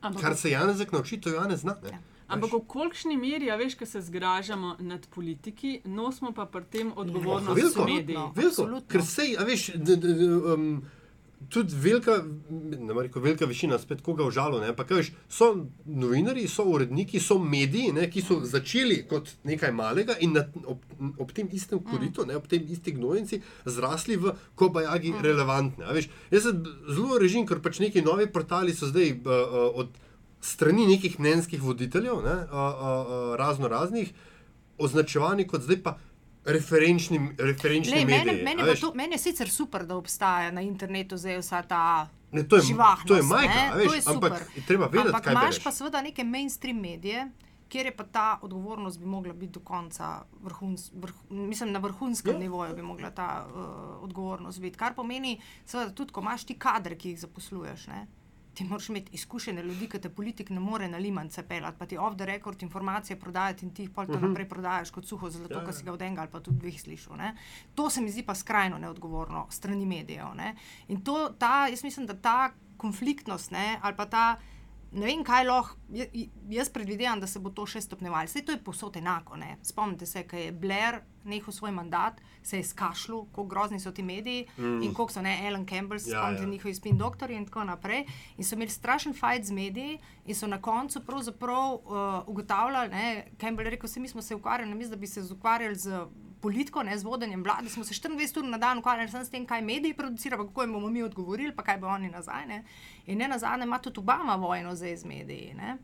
Ampak, kar se Janezek nauči, to Janez zna. Ne. Ja. ampak v kolikšni meri, a veš, ko se zgražamo nad politiki, nosimo pa pri tem odgovornost veliko. mediji. Veliko, ker sej, a veš, d, d, d, um, tudi velika, ne morem reči, velika večina, spet koga užalo, kaj veš, so novinari, so uredniki, so mediji, ne, ki so začeli kot nekaj malega in na, ob, ob tem istem koritu, ne, ob tem isti gnojnici, zrasli v kobajagi mm. relevantne. a Veš, jaz se zelo režim, ker pač neki novi portali so zdaj uh, uh, od strani nekih mnenjskih voditeljev, ne, uh, uh, uh, razno raznih, označevani kot zdaj pa referenčni, referenčni Lej, mediji. mene, mene, to, meni je sicer super, da obstaja na internetu zdaj vsa ta. Ne, to je, živahnost, to je a veš, to je ampak super. je treba vedeti, Ampak kaj imaš bereš. pa seveda neke mainstream medije, kjer je pa ta odgovornost bi mogla biti do konca, vrhuns, vrh, mislim, na vrhunskem ja. nivoju bi mogla ta uh, odgovornost biti. Kar pomeni, seveda, tudi ko imaš ti kadre, ki jih zaposluješ. Ne? Ti moraš imeti izkušene ljudi, ki te politik ne more na limance pelati, pa ti off the record informacije prodajati in ti jih pol to naprej prodajaš kot suho zlato, ja, ja. ki si ga od enega ali pa tudi dveh slišal. Ne. To se mi zdi pa skrajno neodgovorno strani medijev. Ne. In to, ta, jaz mislim, da ta konfliktnost ne, ali pa ta. Ne vem, kaj lahko. Jaz predvidevam, da se bo to še stopnjevalo. Vse to je posod enako. Ne. Spomnite se, ko je Blair nehal svoj mandat, se je skašljal, kako grozni so ti mediji mm. in koliko so ne Alan Campbell, Ja, spomnite ja. njihovi spin doktori in tako naprej. In so imeli strašen fajt z mediji in so na koncu pravzaprav uh, ugotavljali, ne, Campbell je rekel, vse mi smo se ukvarjali, namesto da bi se ukvarjali z politiko, ne z vodenjem vlade, smo se 24 ur na dan ukvarjali s tem, kaj mediji producirajo, kako jim bomo mi odgovorili, pa kaj bo oni nazaj. Ne. In ne nazadnje ima tudi Obama vojno zdaj z mediji. Ne.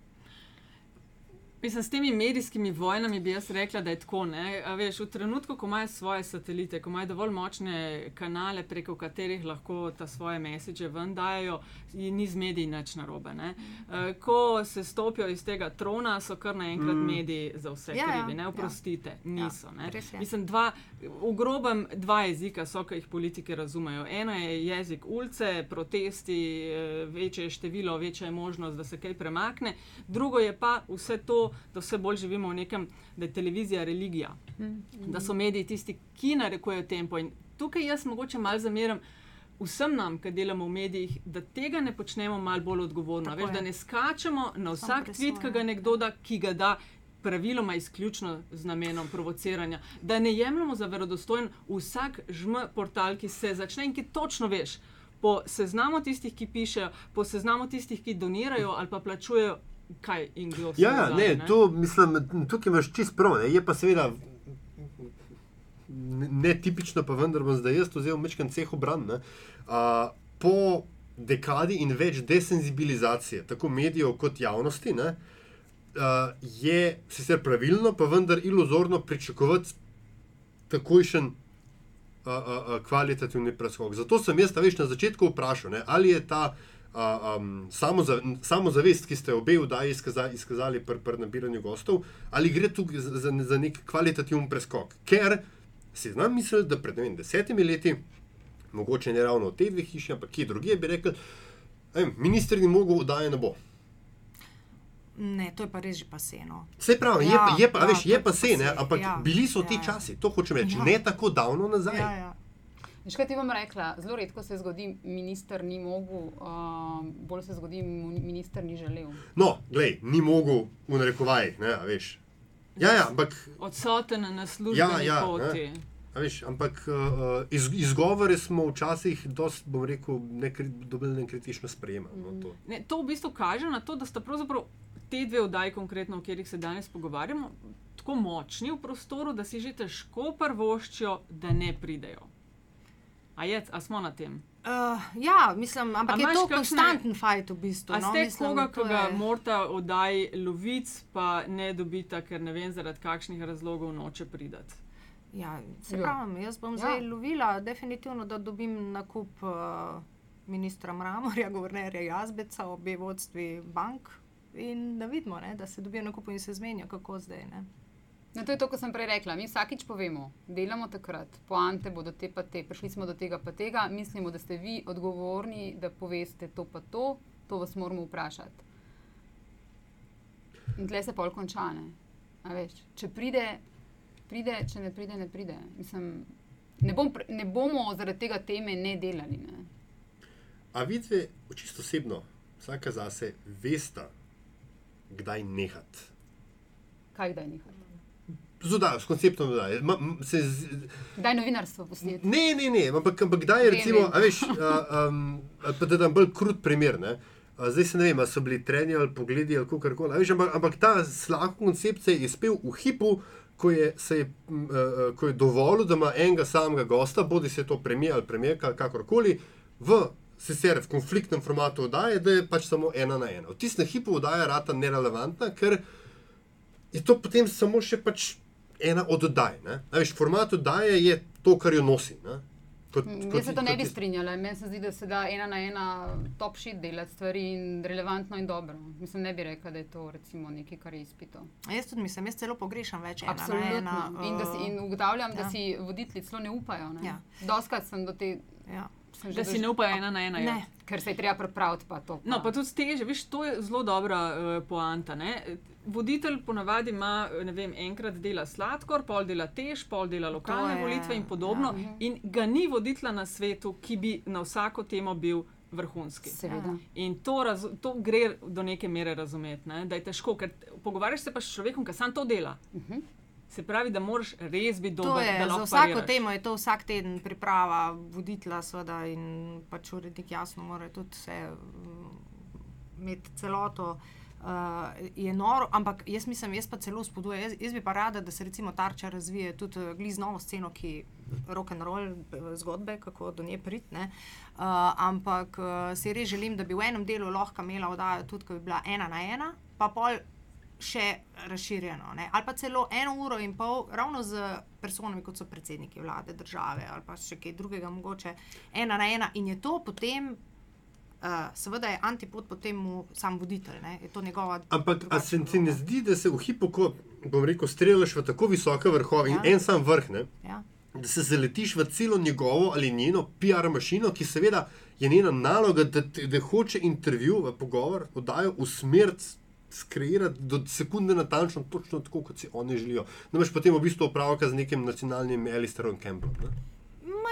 Mislim, s temi medijskimi vojnami bi jaz rekla, da je tako. ne. A Veš, v trenutku, ko imajo svoje satelite, ko imajo dovolj močne kanale, preko katerih lahko ta svoje mesiče ven dajo, in ni z mediji nič narobe. ne. Eh, Ko se stopijo iz tega trona, so kar naenkrat mm. mediji za vse Ja, ja, krivi. Ne ja. oprostite, niso. ne. je. Mislim, dva, v grobem dva jezika so, ki jih politiki razumejo. Eno je jezik ulice, protesti, eh, večje je število, večja je možnost, da se kaj premakne. Drugo je pa vse to, da vse bolj živimo v nekem, da je televizija religija, da so mediji tisti, ki narekujejo tempo. In tukaj jaz mogoče malo zameram. Vsem nam, ki delamo v medijih, da tega ne počnemo malo bolj odgovorno. Tako Veš, je. da ne skačemo na vsak tweet, ki ga nekdo da, ki ga da praviloma izključno z namenom provociranja. Da ne jemljemo za verodostojen vsak žm portal, ki se začne in ki točno veš. Po seznamu tistih, ki pišejo, po seznamu tistih, ki donirajo ali pa plačujejo, kaj in kdo se Ja, ja, ne, to mislim, tukaj imaš čist prav. Ne. Je pa seveda ne- netipično, pa vendar bom zdaj jaz vzel mečken ceh obran. ne. A, Po dekadi in več desenzibilizacije, tako medijev kot javnosti, ne, a, je sicer pravilno, pa vendar iluzorno pričakovati takojšen a, a, a, kvalitativni preskok. Zato sem jaz, veš, na začetku vprašal, ne, ali je ta a, um, samoza, samozavest, ki ste obe vdaji izkaza, izkazali pri pr nabiranju gostov, ali gre tukaj za, za, za nek kvalitativen preskok. Ker si znam misliti, da pred vem, desetimi leti, mogoče ne ravno v tej dveh hiši, ampak kje drugje, bi rekel, "Ej, minister ni mogel, vdaje ne bo. Ne, to je pa res že paseno. Vse pravi, ja, je, pa- je pa, ja, veš, je je pa se, se, ampak ja, bili so ti ja, ja. časi, to hočem reči, Ja. ne tako davno nazaj. Ja, ja. Veš, kaj ti bom rekla? Zelo redko se zgodi, minister ni mogel, uh, bolj se zgodi, minister ni želel. No, glej, ni mogel v narekovajih, ne, a veš. Ja, ja, ampak Odsoten na službeni Ja, ja, poti. A Veš, ampak uh, iz, izgovore smo včasih, dost, bom rekel, nekri, dobili nekritično sprejemati. No, to. Ne, to v bistvu kaže na to, da sta pravzaprav te dve oddaji, konkretno o katerih se danes pogovarjamo, tako močni v prostoru, da si že težko prvoščijo, da ne pridejo. A, je, a smo na tem? Uh, ja, mislim, ampak A je to kakšne- konstanten fajt v bistvu. A no, ste mislim, koga, ki ga je- morata oddaji lovic, pa ne dobita, ker ne vem zaradi kakšnih razlogov noče pridati. Ja, se Ja. pravi, jaz bom Ja. zdaj lovila, definitivno, da dobim nakup uh, ministra Mramorja, guvernerja Jazbeca, obe vodstvi bank in da vidimo, ne, da se dobijo nakup in se zmenijo, kako zdaj. Ne. No, to je to, kar sem prej rekla. Mi vsakič povemo, delamo takrat, poante bodo te pa te, prišli smo do tega pa tega, mislimo, da ste vi odgovorni, da poveste to pa to, to vas moramo vprašati. In tle se pol konča. Ne? A Veš, če pride, pride, če ne pride, ne pride. Mislim, ne, bom, ne bomo zaradi tega teme ne delali. Ne? A vidve, čisto osebno, vsaka zase, vesta, kdaj nehati. Kaj kdaj nehati? Z oddajo, s konceptom. Ma- m- se z- Kdaj novinarstvo pustiti? Ne, ne, ne, ampak, ampak kdaj je recimo, vem. a veš, a, um, ali pa da dam bolj krut primer. Ne? A, zdaj se ne vem, ali so bili treni ali pogledi ali kako koli. Ampak, ampak ta slab koncept se je izpel v hipu, ko je, se je, uh, ko je dovolil, da ima enega samega gosta, bodi se to premijer ali premijerka ali kakorkoli, v sicer v konfliktnem formatu oddaje, da je pač samo ena na ena. V tistem hipu oddaja rata nerelevantna, ker je to potem samo še pač ena od oddaj. ne. A Veš, format oddaje je to, kar jo nosi. ne. Kot, Mm, kot- Jaz se to ne bi strinjala. Meni se zdi, da se da ena na ena top shit delati stvari in relevantno in dobro. Mislim, ne bi rekla, da je to recimo nekaj, kar je izpito. Jaz tudi mislim, jaz celo pogrešam več ena Absolutno. na ena. in, da si, uh, in ugotavljam, da ja. si voditelji celo ne upajo. Ne? Ja. Doskrat sem do te ja. sem že Da si ne upajo ena na ena. ja. Ne, Ker se je treba pripraviti. Pa to, No, pa tudi teže, veš, to je zelo dobra uh, poanta. Ne? Voditelj ponavadi ima, ne vem, enkrat dela sladkor, pol dela tež, pol dela lokalne volitve in podobno. ja. Ja. In ga ni voditelja na svetu, ki bi na vsako temo bil vrhunski. Seveda. In to, raz, to gre do neke mere razumeti, ne? da je težko, ker pogovarjaš se pa s človekom, ki sam to dela. Uh -huh. Se pravi, da moraš res biti dober. je, za vsako pariraš. temo je to vsak teden priprava voditla, seveda, in pač urednik jasno mora tudi vse mm, imeti celoto. Uh, je noro, ampak jaz mislim, jaz pa celo spodbujam. Jaz, jaz bi pa rada, da se recimo tarča razvije tudi uh, gliz novo sceno, ki rock and roll eh, zgodbe, kako do nje pridne. Uh, ampak uh, si res želim, da bi v enem delu lahko imela oddajo tudi, ko bi bila ena na ena, pa pol še razširjeno. Ne? Ali pa celo eno uro in pol, ravno z personami, kot so predsedniki vlade, države ali pa še kaj drugega, mogoče ena na ena. In je to potem, uh, seveda je antipod potem sam voditelj, ne? je to njegova. Ampak se ti ne zdi, da se v hipu, ko bom rekel, streljaš v tako visoke vrhove Ja. in en sam vrh, ne? Ja. da se zaletiš v celo njegovo ali njeno PR mašino, ki seveda je njena naloga, da, da hoče intervju, v pogovor, oddajo usmeriti. Skreirati do sekunde natančno, točno tako, kot si oni želijo. Imaš potem v bistvu opravka z nekim nacionalnim Alistarom Campbellom. ne.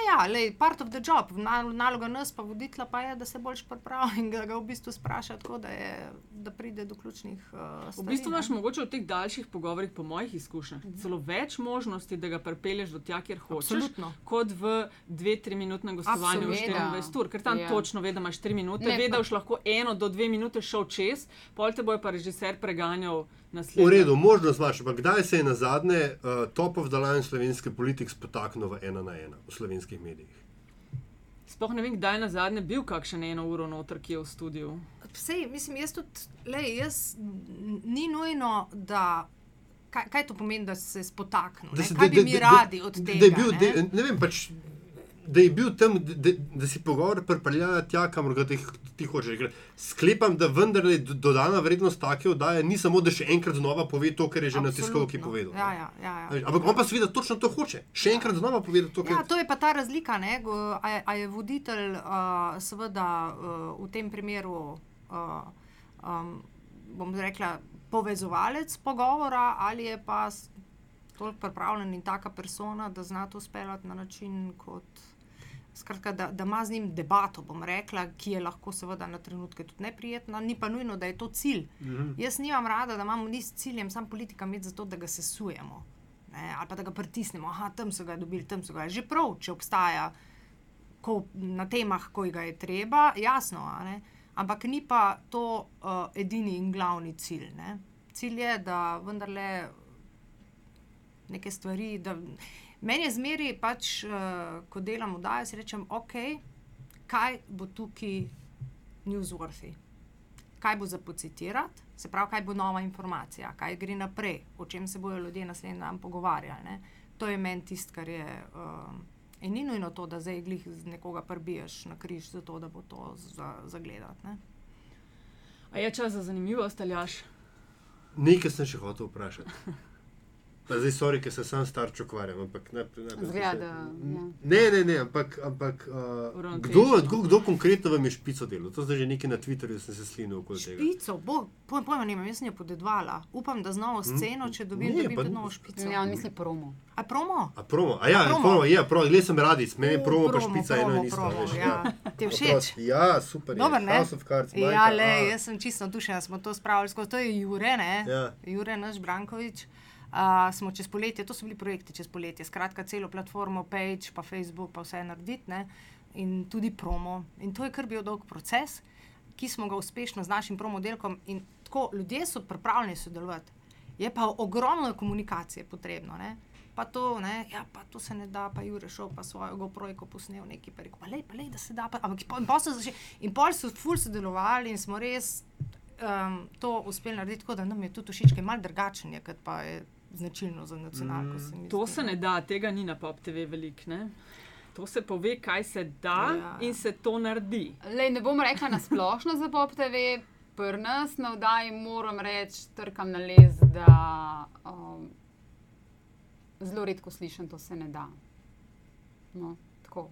Ja, lej, part of the job, Nal- naloga nas pa voditla pa je, da se boljš pripravi in ga, ga v bistvu spraša tako, da, je, da pride do ključnih uh, V stvari. bistvu ne. imaš mogoče v teh daljših pogovorih, po mojih izkušnjah, celo več možnosti, da ga pripelješ do tja, kjer hočeš, Absolutno. kot v 2-3 minutnem gostovanju v Absolutno. 24 ur, ker tam Ja. ja. točno ve, da imaš 3 minute, Ne, ve, da boš lahko eno do 2 minute šel čez, pol te bo je pa režiser preganjal V naslednji. redu, možnost imaš, ampak kdaj se je na zadnje uh, top of the line slovenske politike spotaknil v ena na ena v slovenskih medijih? Sploh ne vem, kdaj je na zadnje bil kakšen eno uro noter, ki je v studiu. Sej, mislim, jaz tudi, lej, jaz ni nujno, da. Kaj, kaj to pomeni, da se spotaknem? Da se- Kaj bi mi radi od tega? Da je bil, ne? da, ne vem, pač, da je bil tam, da, da, si pogovor pripeljal tja, kamor ga ti, ti hočeš. Sklepam, da vendarle do- dodana vrednost take oddaje ni samo, da še enkrat znova pove to, kar je že na tiskovki Absolutno. povedal. Ja, ja, ja, ja. Ampak on pa seveda točno to hoče. Še enkrat znova povedati to, Ja, kar to je pa ta razlika. ne, A je, a je voditelj, uh, seveda, uh, v tem primeru, uh, um, bom rekla, povezovalec pogovora, ali je pa toliko pripravljen in taka persona, da zna to speljati na način, kot. Skratka, da, da ima z njim debato, bom rekla, ki je lahko seveda na trenutke tudi neprijetna, ni pa nujno, da je to cilj. Mm -hmm. Jaz nimam rada, da imamo mi s ciljem sam politika imeti zato, da ga sesujemo. Ne, ali pa da ga pritisnemo, ah, tam so ga dobili, tam so ga. Že prav, če obstaja ko, na temah, ko ga je treba, jasno. Ampak ni pa to uh, edini in glavni cilj. Ne. Cilj je, da vendarle neke stvari. Da, meni je zmeri, pač, uh, ko delam v Daju, si rečem, ok, kaj bo tukaj newsworthy. Kaj bo za pocitirati, se pravi, kaj bo nova informacija, kaj gre naprej, o čem se bodo ljudje naslednji dan pogovarjali. Ne? To je meni tisto, kar je. Um, in ni nujno to, da zdaj glih z nekoga prbiješ na križ, zato da bo to za, zagledati. Ne? A je čas za zanimivost, ali jaš? nekaj sem še hotel vprašati. Pa zdaj, sorry, ker se sam starč ukvarjam, ampak ne. ne, Zgleda, ja. Ne, ne, ne, ampak, ampak uh, kdo, kdo, kdo konkretno vam je špico delal? To zdaj že nekaj na Twitterju sem se slinil okoli tega. Špico, bo, pojem, pojma nimam, jaz sem jo podedvala. Upam, da z novo sceno, če dobim, Ne, dobim pa- novo špico. Ja, on misli promo. A promo? A promo, a ja, A promo? promo, ja, promo, gled sem radic, meni je U, promo, pa promo, špica eno promo, in isto. promo, veš, ja. Ti všeč? Ja, super. Dober, je. ne? House of Cards, Ja, Majka, le, a. jaz sem čisto navdušena, smo to spravili skozi. To je Jure, ne? Ja. Jure, naš Brankovič. Uh, smo čez poletje, to so bili projekti čez poletje, skratka, celo platformo, page, pa Facebook, pa vse narediti, ne? in tudi promo. In to je kar bil dolg proces, ki smo ga uspešno z našim promodelkom in tako ljudje so pripravljeni sodelovati. Je pa ogromno komunikacije potrebno. Ne? Pa to, ne, ja, pa to se ne da, pa Jure šel pa svojo GoPro-jko posnel nekaj, pa rekel, pa lej, pa lej, da se da. Pa, ampak in pol so začeli, in pol so ful sodelovali in smo res um, to uspeli narediti tako, da nam je tudi všeč, ker je mal drugačen, je, kot pa je značilno za nacionalko. se mi To se ne da, tega ni na Pop TV veliko. ne. To se pove, kaj se da Ja. ja. in se to naredi. Lej, ne bom rekla na splošno za Pop TV, pri nas na vdaji moram reči, trkam na les, da um, zelo redko slišim, to se ne da. No, tako.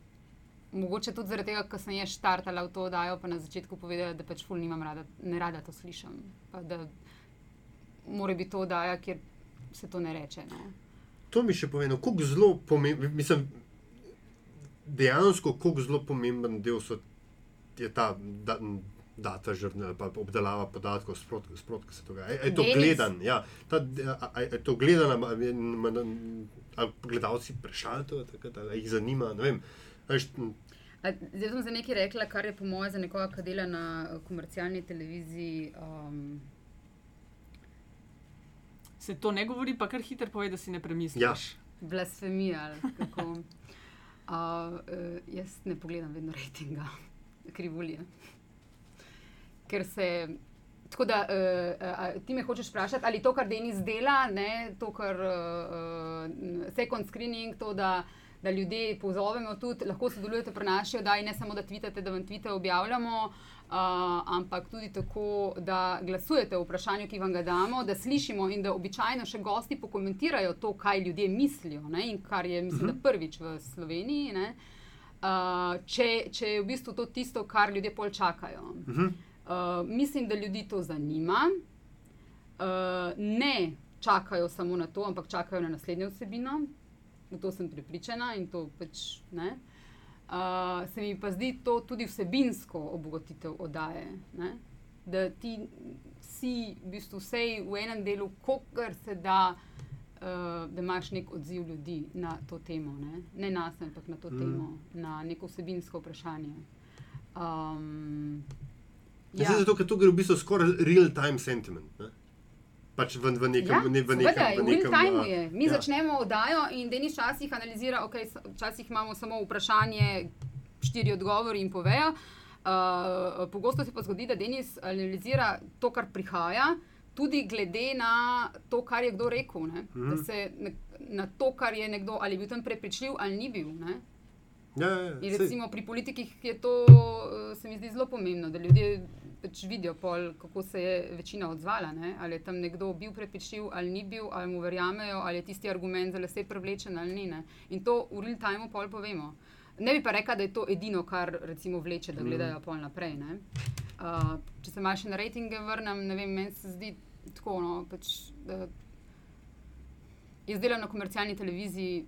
mogoče tudi zaradi tega, ker sem jaz štartala v to oddajo, pa na začetku povedala, da pač ful nimam rada, ne rada to slišim. Pa da mora biti to oddaja, kjer se to ne reče. No. To mi še povedo, kako zelo pomemben, mislim, dejansko, kako zelo pomemben del so, je ta da, data žrtva, pa obdelava podatkov, sprot, sprot, ki se dogaja. Je, je to Denis. gledan, ja, ta, a, a, je to gledano, a, a, a, a gledalci prešali to, takrat, ali jih zanima, ne vem. a Zdaj sem za nekaj rekla, kar je po mojem za nekoga, ki dela na komercialni televiziji. Um, Se to ne govori, pa kar hitro pove, da si ne premisliš. Ja. blasfemija. ali kako. Uh, uh, jaz ne pogledam vedno rejtinga, krivulje. Ker se. Tako da uh, uh, ti me hočeš vprašati, ali to, kar Denis dela, ne, to, kar uh, second screening, to, da, da ljudje pozovemo tudi, lahko sodelujete pri naši oddaji, ne samo da tvitate, da vam tvite objavljamo, uh, ampak tudi tako, da glasujete o vprašanju, ki vam ga damo, da slišimo in da običajno še gosti pokomentirajo to, kaj ljudje mislijo ne, in kar je, mislim, da prvič v Sloveniji. Ne, uh, če, če je v bistvu to tisto, kar ljudje pol čakajo. uh -huh. Uh, mislim, da ljudi to zanima. Uh, ne čakajo samo na to, ampak čakajo na naslednjo vsebino. V to sem prepričana in to pač ne. Uh, se mi pa zdi to tudi vsebinsko obogatitev oddaje. Ne? Da ti si v bistvu vsej v enem delu, kogar se da, uh, da imaš nek odziv ljudi na to temo. Ne, ne nas, ampak na to mm. temo, na neko vsebinsko vprašanje. Um, Ja. Zato, ker to gre v bistvu skoraj real-time sentiment. Ne? Pač v, v nekem. Ja, ne, v seveda, nekem, v v nekem real time a, je. Mi ja. ja. začnemo oddajo in Denis včasih analizira, ok, včasih imamo samo vprašanje, štiri odgovori in povejo. Uh, pogosto se pa zgodi, da Denis analizira to, kar prihaja, tudi glede na to, kar je kdo rekel. Mm Mhm. -hmm. Da se na, na to, kar je nekdo ali bil tam prepričljiv ali ni bil. Ne? Ja, ja, ja, In recimo pri politikih je to, eh, se mi zdi zelo pomembno, da ljudje pač vidijo, pol, kako se je večina odzvala. Ne? Ali je tam nekdo bil prepričljiv ali ni bil, ali mu verjamejo, ali je tisti argument za lase prevlečen ali ni. Ne? In to v real timeu pol povemo. Ne bi pa rekla, da je to edino, kar recimo vleče, da gledajo pol naprej. ne. Uh, če se malo še na rejtinge vrnem, ne vem, meni se zdi tako. No, pač, da jaz delam na komercialni televiziji,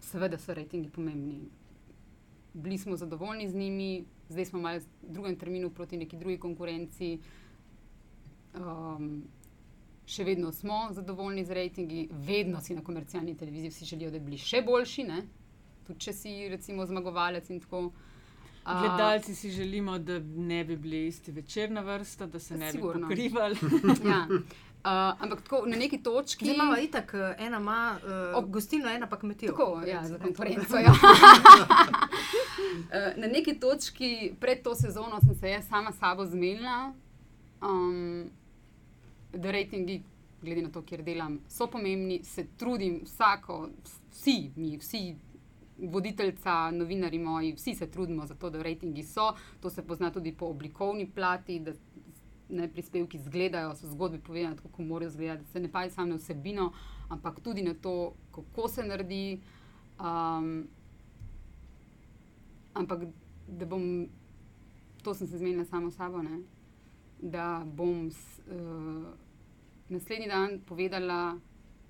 seveda so rejtingi pomembni bili smo zadovoljni z njimi, zdaj smo malo v drugem terminu proti neki drugi konkurenci. Um, še vedno smo zadovoljni z rejtingi, vedno si na komercialni televiziji vsi želijo, da bi bili še boljši, ne? tudi če si recimo zmagovalec in tako. Gledalci si želimo, da ne bi bili isti večerna vrsta, da se ne Sigurno. bi pokrivali. ja. uh, ampak tako na neki točki. Zdaj imamo itak, eh, ena ima uh, Ob- gostilno, ena pa kmetijo. Tako, ja, konkurenco, za konkurenco. Ja. Eh, Na neki točki pred to sezono sem se jaz sama sabo zmenila, um, da rejtingi, glede na to, kjer delam, so pomembni, se trudim vsako, vsi mi, vsi. Voditeljca, novinari moji, vsi se trudimo za to, da rejtingi so. To se pozna tudi po oblikovni plati, da ne, prispevki izgledajo, so zgodbe povedane tako, kot morajo izgledati, da se ne pazi samo na vsebino, ampak tudi na to, kako se naredi. Um, ampak da bom, to sem se zmenila samo sabo, ne, da bom s, uh, naslednji dan povedala,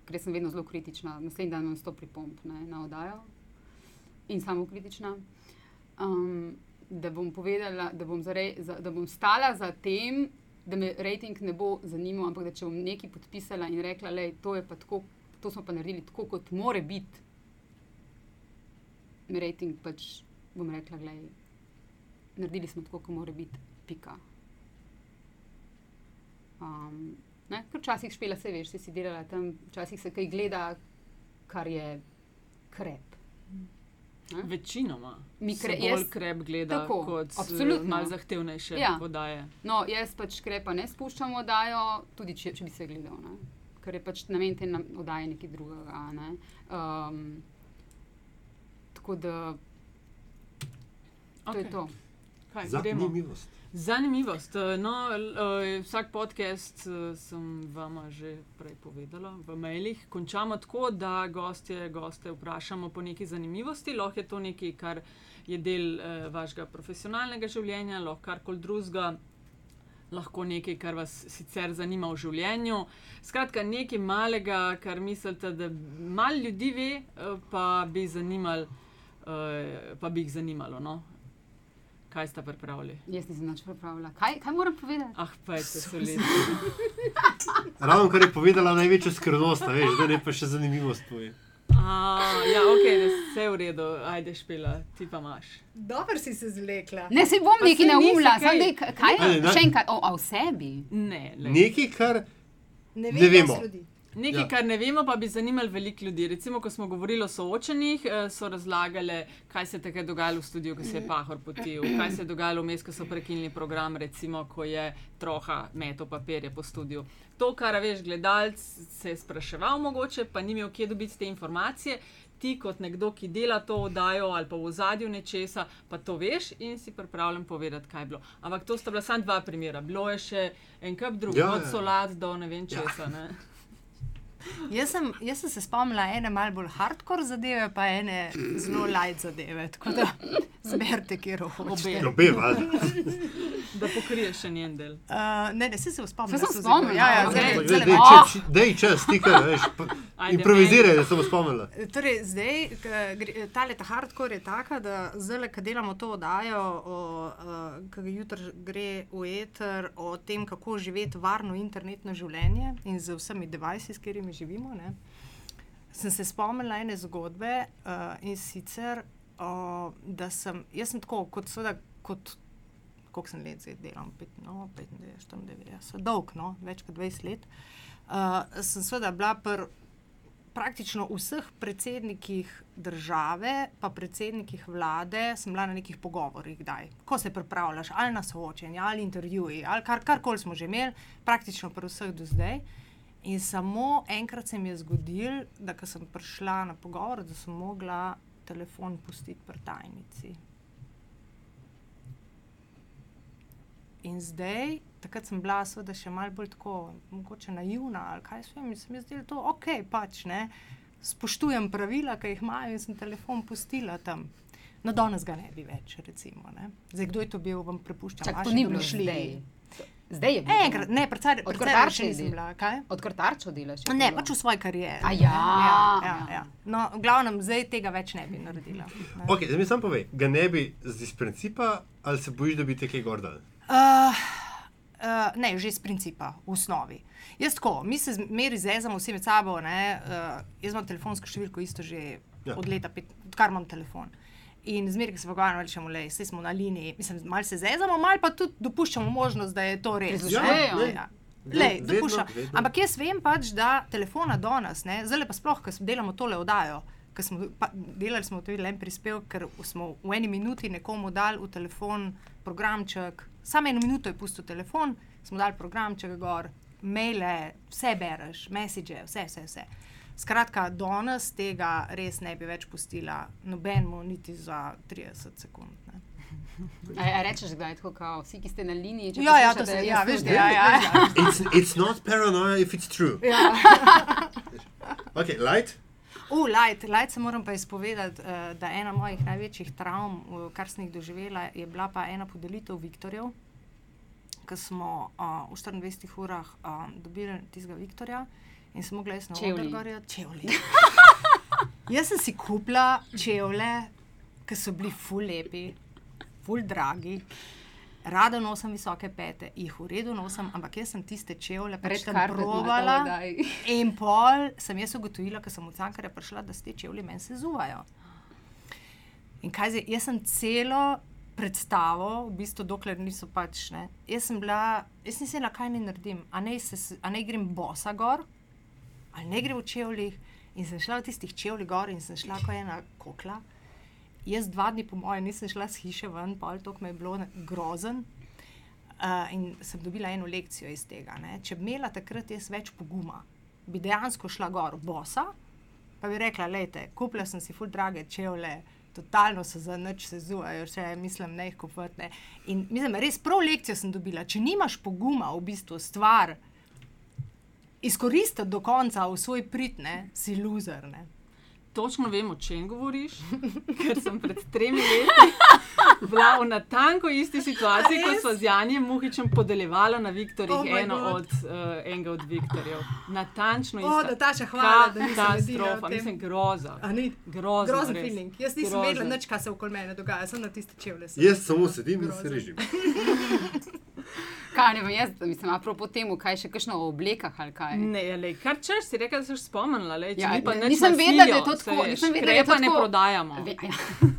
ker sem vedno zelo kritična, naslednji dan imam sto pripomp ne, na oddajo in samo kritična. Um, da bom povedala, da bom, zarej, za, da bom stala za tem, da me rejting ne bo zanimal, ampak da če bom nekaj podpisala in rekla, da to, je pa tako, to smo pa naredili tako, kot more biti, me rejting pač bom rekla, da naredili smo tako, kot mora biti, pika. Um, ne, ker včasih špela se veš, si delala tam, včasih se kaj gleda, kar je krep. Večinoma Mi se kre- bolj jaz- krep gleda Tako, kot absolutno. malo zahtevnejše Ja. podaje. No, jaz pač krepa ne spuščam v oddajo, tudi če, če bi se gledal, ne? ker je pač namen te oddaje nekaj drugega. Ne? Um, tako da to okay. je to. Kaj, gremo? Zanimivost. Zanimivost. Eh, No, eh, vsak podcast eh, sem vam že prej povedala v mailih. Končamo tako, da gostje, goste vprašamo po neki zanimivosti. Lahko je to nekaj, kar je del eh, vašega profesionalnega življenja, lahko karkoli drugega. Lahko nekaj, kar vas sicer zanima v življenju. Skratka, nekaj malega, kar mislite, da malo ljudi ve, pa bi, zanimal, eh, pa bi jih zanimalo. No? Kaj ste pripravili? Jaz nisem nič pripravila. Kaj, kaj moram povedati? Ah, pejte se leti. Ravno kar je povedala največjo skrivnost, a veš, da ne pa še zanimivost tvoje. Ja, ok, vse v redu, ajde špila, ti pa imaš. Dobro si se zlekla. Ne, se bom Pa nekaj naumila, kaj. samo da je kaj, Ne, ne. še enkrat, o, a o sebi. Ne. Nekaj, kar Ne, Ne vemo. dosti ljudi. Nekaj, Ja. ja. kar ne vemo, pa bi zanimalo veliko ljudi. Recimo, ko smo govorili o soočenjih, eh, so razlagali, kaj se je takrat dogajalo v studiu, ko se je pahor potil, kaj se je dogajalo vmes, ko so prekinili program, recimo, ko je troha metal papirje po studiu. To, kar veš, gledalec se je spraševal, mogoče pa ni imel kje dobiti te informacije. Ti, kot nekdo, ki dela to oddajo ali pa v zadju nečesa, pa to veš in si pripravljen povedati, kaj je bilo. Ampak to sta bila samo dva primera. Bilo je še en kup drugih, Ja, ja, od ja. solat do ne vem Ja. česa. Ne? Jaz sem, jaz sem se spomnila ene malo bolj hardcore zadeve, pa ene zelo light zadeve. Tako da zberite, kjer hočete. Obe. valjda. Da pokriješ še njen del. Uh, ne, ne, se se spomnim. Saj sem spomnila, Ja, ja, okej. zdaj- Dej Oh. čas, dej čas, ti kaj, veš. Improviziraj, da se bo spomnila. Torej, zdaj, ta leta hardcore je taka, da zdaj, ko delamo to oddajo, ki jutri gre v eter, o tem, kako živeti varno internetno življenje in z vsemi devajsi, s katerimi živimo. Ne, sem se spomnila ene zgodbe uh, in sicer, uh, da sem, jaz sem tako, kot seveda, kot. Koliko sem let zdaj delam? Pet, no, 95, 94, dolg, no, več kot 20 let. Uh, sem seveda bila pri praktično vseh predsednikih države, pa predsednikih vlade, sem bila na nekih pogovorih, kdaj. Ko se pripravljaš, ali na soočenje, ali intervjuji, ali kar, karkoli smo že imeli, praktično pri vseh do zdaj. In samo enkrat se mi je zgodil, da sem prišla na pogovor, da sem mogla telefon pustiti pri tajnici. In zdaj, takrat sem bila seveda še malo bolj tako, mogoče naivna ali kaj se mi, se mi je zdelo to ok, pač ne. Spoštujem pravila, ki jih imajo in sem telefon pustila tam. No, danes ga ne bi več, recimo. Ne. Zdaj, kdo je to bil, vam prepuščam. Čak, to vaši ni bilo domišljiji. zdaj. Zdaj je bilo. Enkrat, ne, predvsej Od nisem bila. Kaj? Odkar tarčo delaš? Ne, pač v svoji karieri. A ja. ja, ja, ja. No, v glavnem, zdaj tega več ne bi naredila. Ne. Ok, zdaj mi sam povej, ga ne bi z iz principa ali se bojiš, da bi te kaj gor dal? Uh, uh, ne, že iz principa, v osnovi. Jaz tako, mi se zmeri zezamo vsi med sabo. Ne, uh, jaz imam telefonsko številko isto že Ja. od leta, pet, odkar imam telefon. In zmeraj, ko se pogovarjamo, rečemo, da smo na liniji, mislim, malo se zezamo, malo pa tudi dopuščamo možnost, da je to res. Prisluškujejo. Ne, ja. Lej, Vedno, vedno. Ampak jaz vem pač, da telefona danes, ne, zdaj pa sploh, ko delamo tole oddajo, ker smo pa, delali smo tudi en prispevek, ker smo v eni minuti nekomu dali v telefon programček, samo eno minuto je pustil telefon, smo dali programček gor, maile, vse bereš, message, vse, vse, vse. Skratka, danes tega res ne bi več pustila nobenemu, niti za 30 sekund. Ne. A, a rečeš, da je tako, kao, vsi, ki ste na liniji? če Ja, ja, to se, ja, veš, da ja, ja. It's, it's not paranoia if it's true. ja. Ok, light. Uh, light, light se moram pa izpovedati, uh, da ena mojih največjih travm, uh, kar sem jih doživela, je bila pa ena podelitev Viktorjev, ko smo uh, v 24 urah uh, dobili tistega Viktorja in smo mogli jaz na. Odrgorju čevlji. jaz sem si kupila čevlje, ki so bili ful lepi, ful dragi. Rada nosim visoke pete, jih v redu nosim, ampak jaz sem tiste čevlje pač tam provala. In pol sem jaz ugotovila, ker sem v Cankarja prišla, da se te čevlji meni sezuvajo. In kaj zdaj, jaz sem celo predstavo, v bistvu, dokler niso pač ne. Jaz sem bila, jaz nisem vedela, kaj naj naredim. A naj, se, a naj grem bosa gor, ali ne grem v čevljih. In sem šla v tistih čevljih gor in sem šla kot ena kokla. Jaz dva dni, po mojem, nisem šla z hiše ven, pol to mi je bilo grozen. Uh, in sem dobila eno lekcijo iz tega. Ne. Če bi imela takrat jaz več poguma, bi dejansko šla gor bosa, pa bi rekla, lejte, kupila sem si ful drage čevlje, totalno se za nič sezujejo, če mislim, ne jih kupiti. In mislim, res prav lekcijo sem dobila. Če nimaš poguma v bistvu stvar izkoristiti do konca v svoj prid, ne, si loser. Ne. Točno vem, o čem govoriš, ker sem pred tremi leti bila v natanko isti situaciji, kot smo z Janjem Muhičem podeljevala na Viktorjih Oh eno od, uh, enega od Viktorjev. Natančno isto. O, Nataša, hvala, da nisem edina Katastrofa, v tem. mislim, groza. Grozen res. feeling. Jaz nisem Grozen. vedela nič, kaj se okoli mene dogaja, sem na tiste čevlje. sem Jaz samo sedim in se Grozen. režim. Kaj ne vem, jaz mislim, apropo temu, kaj še kakšno o oblekah ali kaj. Ne, lej, kar češ, si rekel, da si spomnila. Če Ja, pa ne- nič nisem vedela, da je to tako, nisem vedela, da je to krepa ne tako- prodajamo. Ve, ja.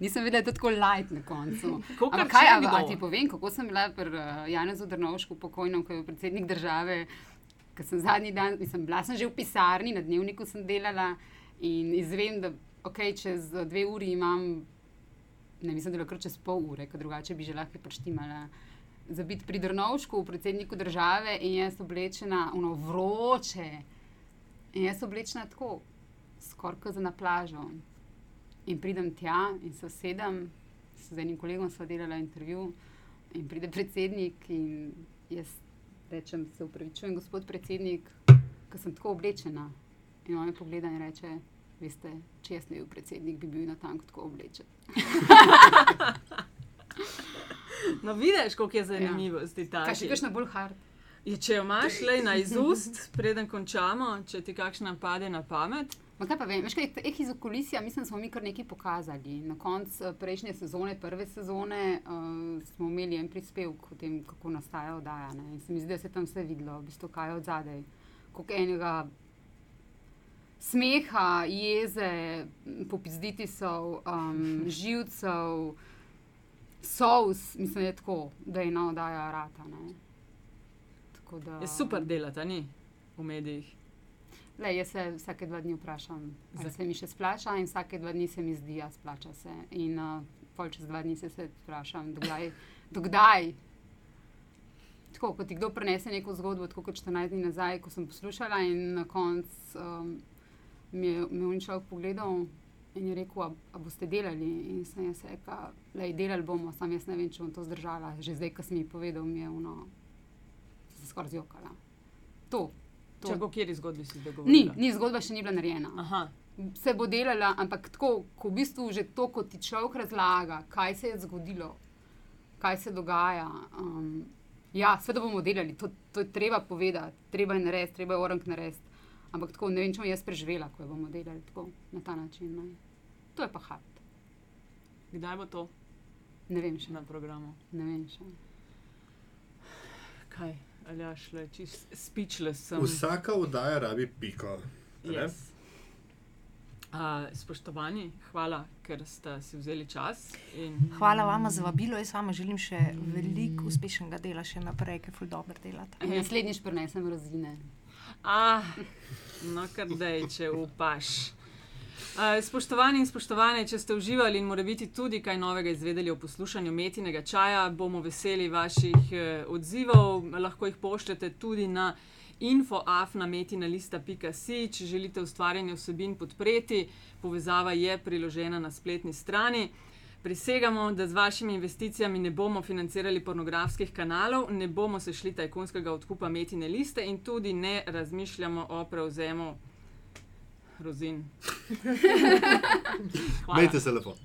Nisem vedela, da je tako light na koncu. Ampak kaj, a, a ti povem, kako sem bila pri uh, Janezu Drnovšku pokojnem, ko je bil predsednik države, ker sem zadnji dan, mislim, bila sem že v pisarni, na dnevniku sem delala in izvem, da okay, čez eh, dve uri imam, ne mislim, da je kar čez pol ure, ker drugače bi že lahko preštimala. Za biti pri Drnovšku, predsedniku države in jaz oblečena, ono vroče. In jaz oblečena tako, skoraj kot za na plažo. In pridem tja in se usedem, z enim kolegom sva delala intervju, in pride predsednik in jaz rečem, se upravičujem, gospod predsednik, ker sem tako oblečena. In on me pogleda in reče, veste, če jaz ne bi bil predsednik, bi bil na tanko tako oblečen. No, vidiš, koliko je zanimivosti ja. Kaj še kakšno bolj hard? Je, če jo imaš le na izust, preden končamo, če ti kakšna pade na pamet. Ma kaj pa vem, veš kaj, eh, iz okulisija mislim, da smo mi kar nekaj pokazali. Na koncu eh, prejšnje sezone, prve sezone, uh, smo imeli en prispevek o tem, kako nastaja oddaja. Ne? Se mi zdi, da se je tam vse videlo, v bistvu kaj je od zadaj. Koliko enega smeha, jeze, popizditi so, um, živcev, sous, mislim, da je tako, da je ena oddaja rata. Da- Je super delati, ni v medijih. Le, jaz se vsake dva dni vprašam, ali se mi še splača, in vsake dva dni se mi zdi, da splača se. In uh, pol čez dva dni se, se vprašam, dokdaj. dokdaj. Tako, ko ti kdo prenese neko zgodbo, tako kot 14 dni nazaj, ko sem poslušala, in na koncu um, mi je mi je on človek pogledal in je rekel, a, a boste delali. In sem jaz rekla, da delali bomo, sam jaz ne vem, če bom to zdržala. Že zdaj, ko si mi povedal, mi je ono, sem se skoraj zjokala. To. to. Če o kateri zgodbi si zdaj Ni, ni zgodba še ni bila narejena. Aha, Se bo delala, ampak tako, ko v bistvu že to, ko ti človek razlaga, kaj se je zgodilo, kaj se dogaja. Um, ja, seveda bomo delali, to, to je treba povedati, treba je narediti, treba je orang narediti. Ampak tako ne vem, če bom jaz preživela, ko jo bomo delali tako, na ta način. Ne. To je pa hard. kdaj bo to Ne vem še. na programu? Ne vem še. Kaj, ali ja, šle, čist speechless sem. Vsaka oddaja rabi piko. a ne? Yes. Uh, spoštovani, hvala, ker ste si vzeli čas. In... Hvala vam za vabilo, jaz vam želim še veliko uspešnega dela še naprej, ker ful dobro delate. In naslednjič prenesem rozine. Ah, no, kar dej, če upaš. Uh, spoštovani in spoštovane, če ste uživali in morate tudi kaj novega izvedeli o poslušanju metinega čaja, bomo veseli vaših uh, odzivov. Lahko jih pošljete tudi na infoafnametinalista.si, če želite ustvarjanje vsebin podpreti. Povezava je priložena na spletni strani. Prisegamo, da z vašimi investicijami ne bomo financirali pornografskih kanalov, ne bomo se šli tajkunskega odkupa metine liste in tudi ne razmišljamo o prevzemu rozin. Mejte se lepo.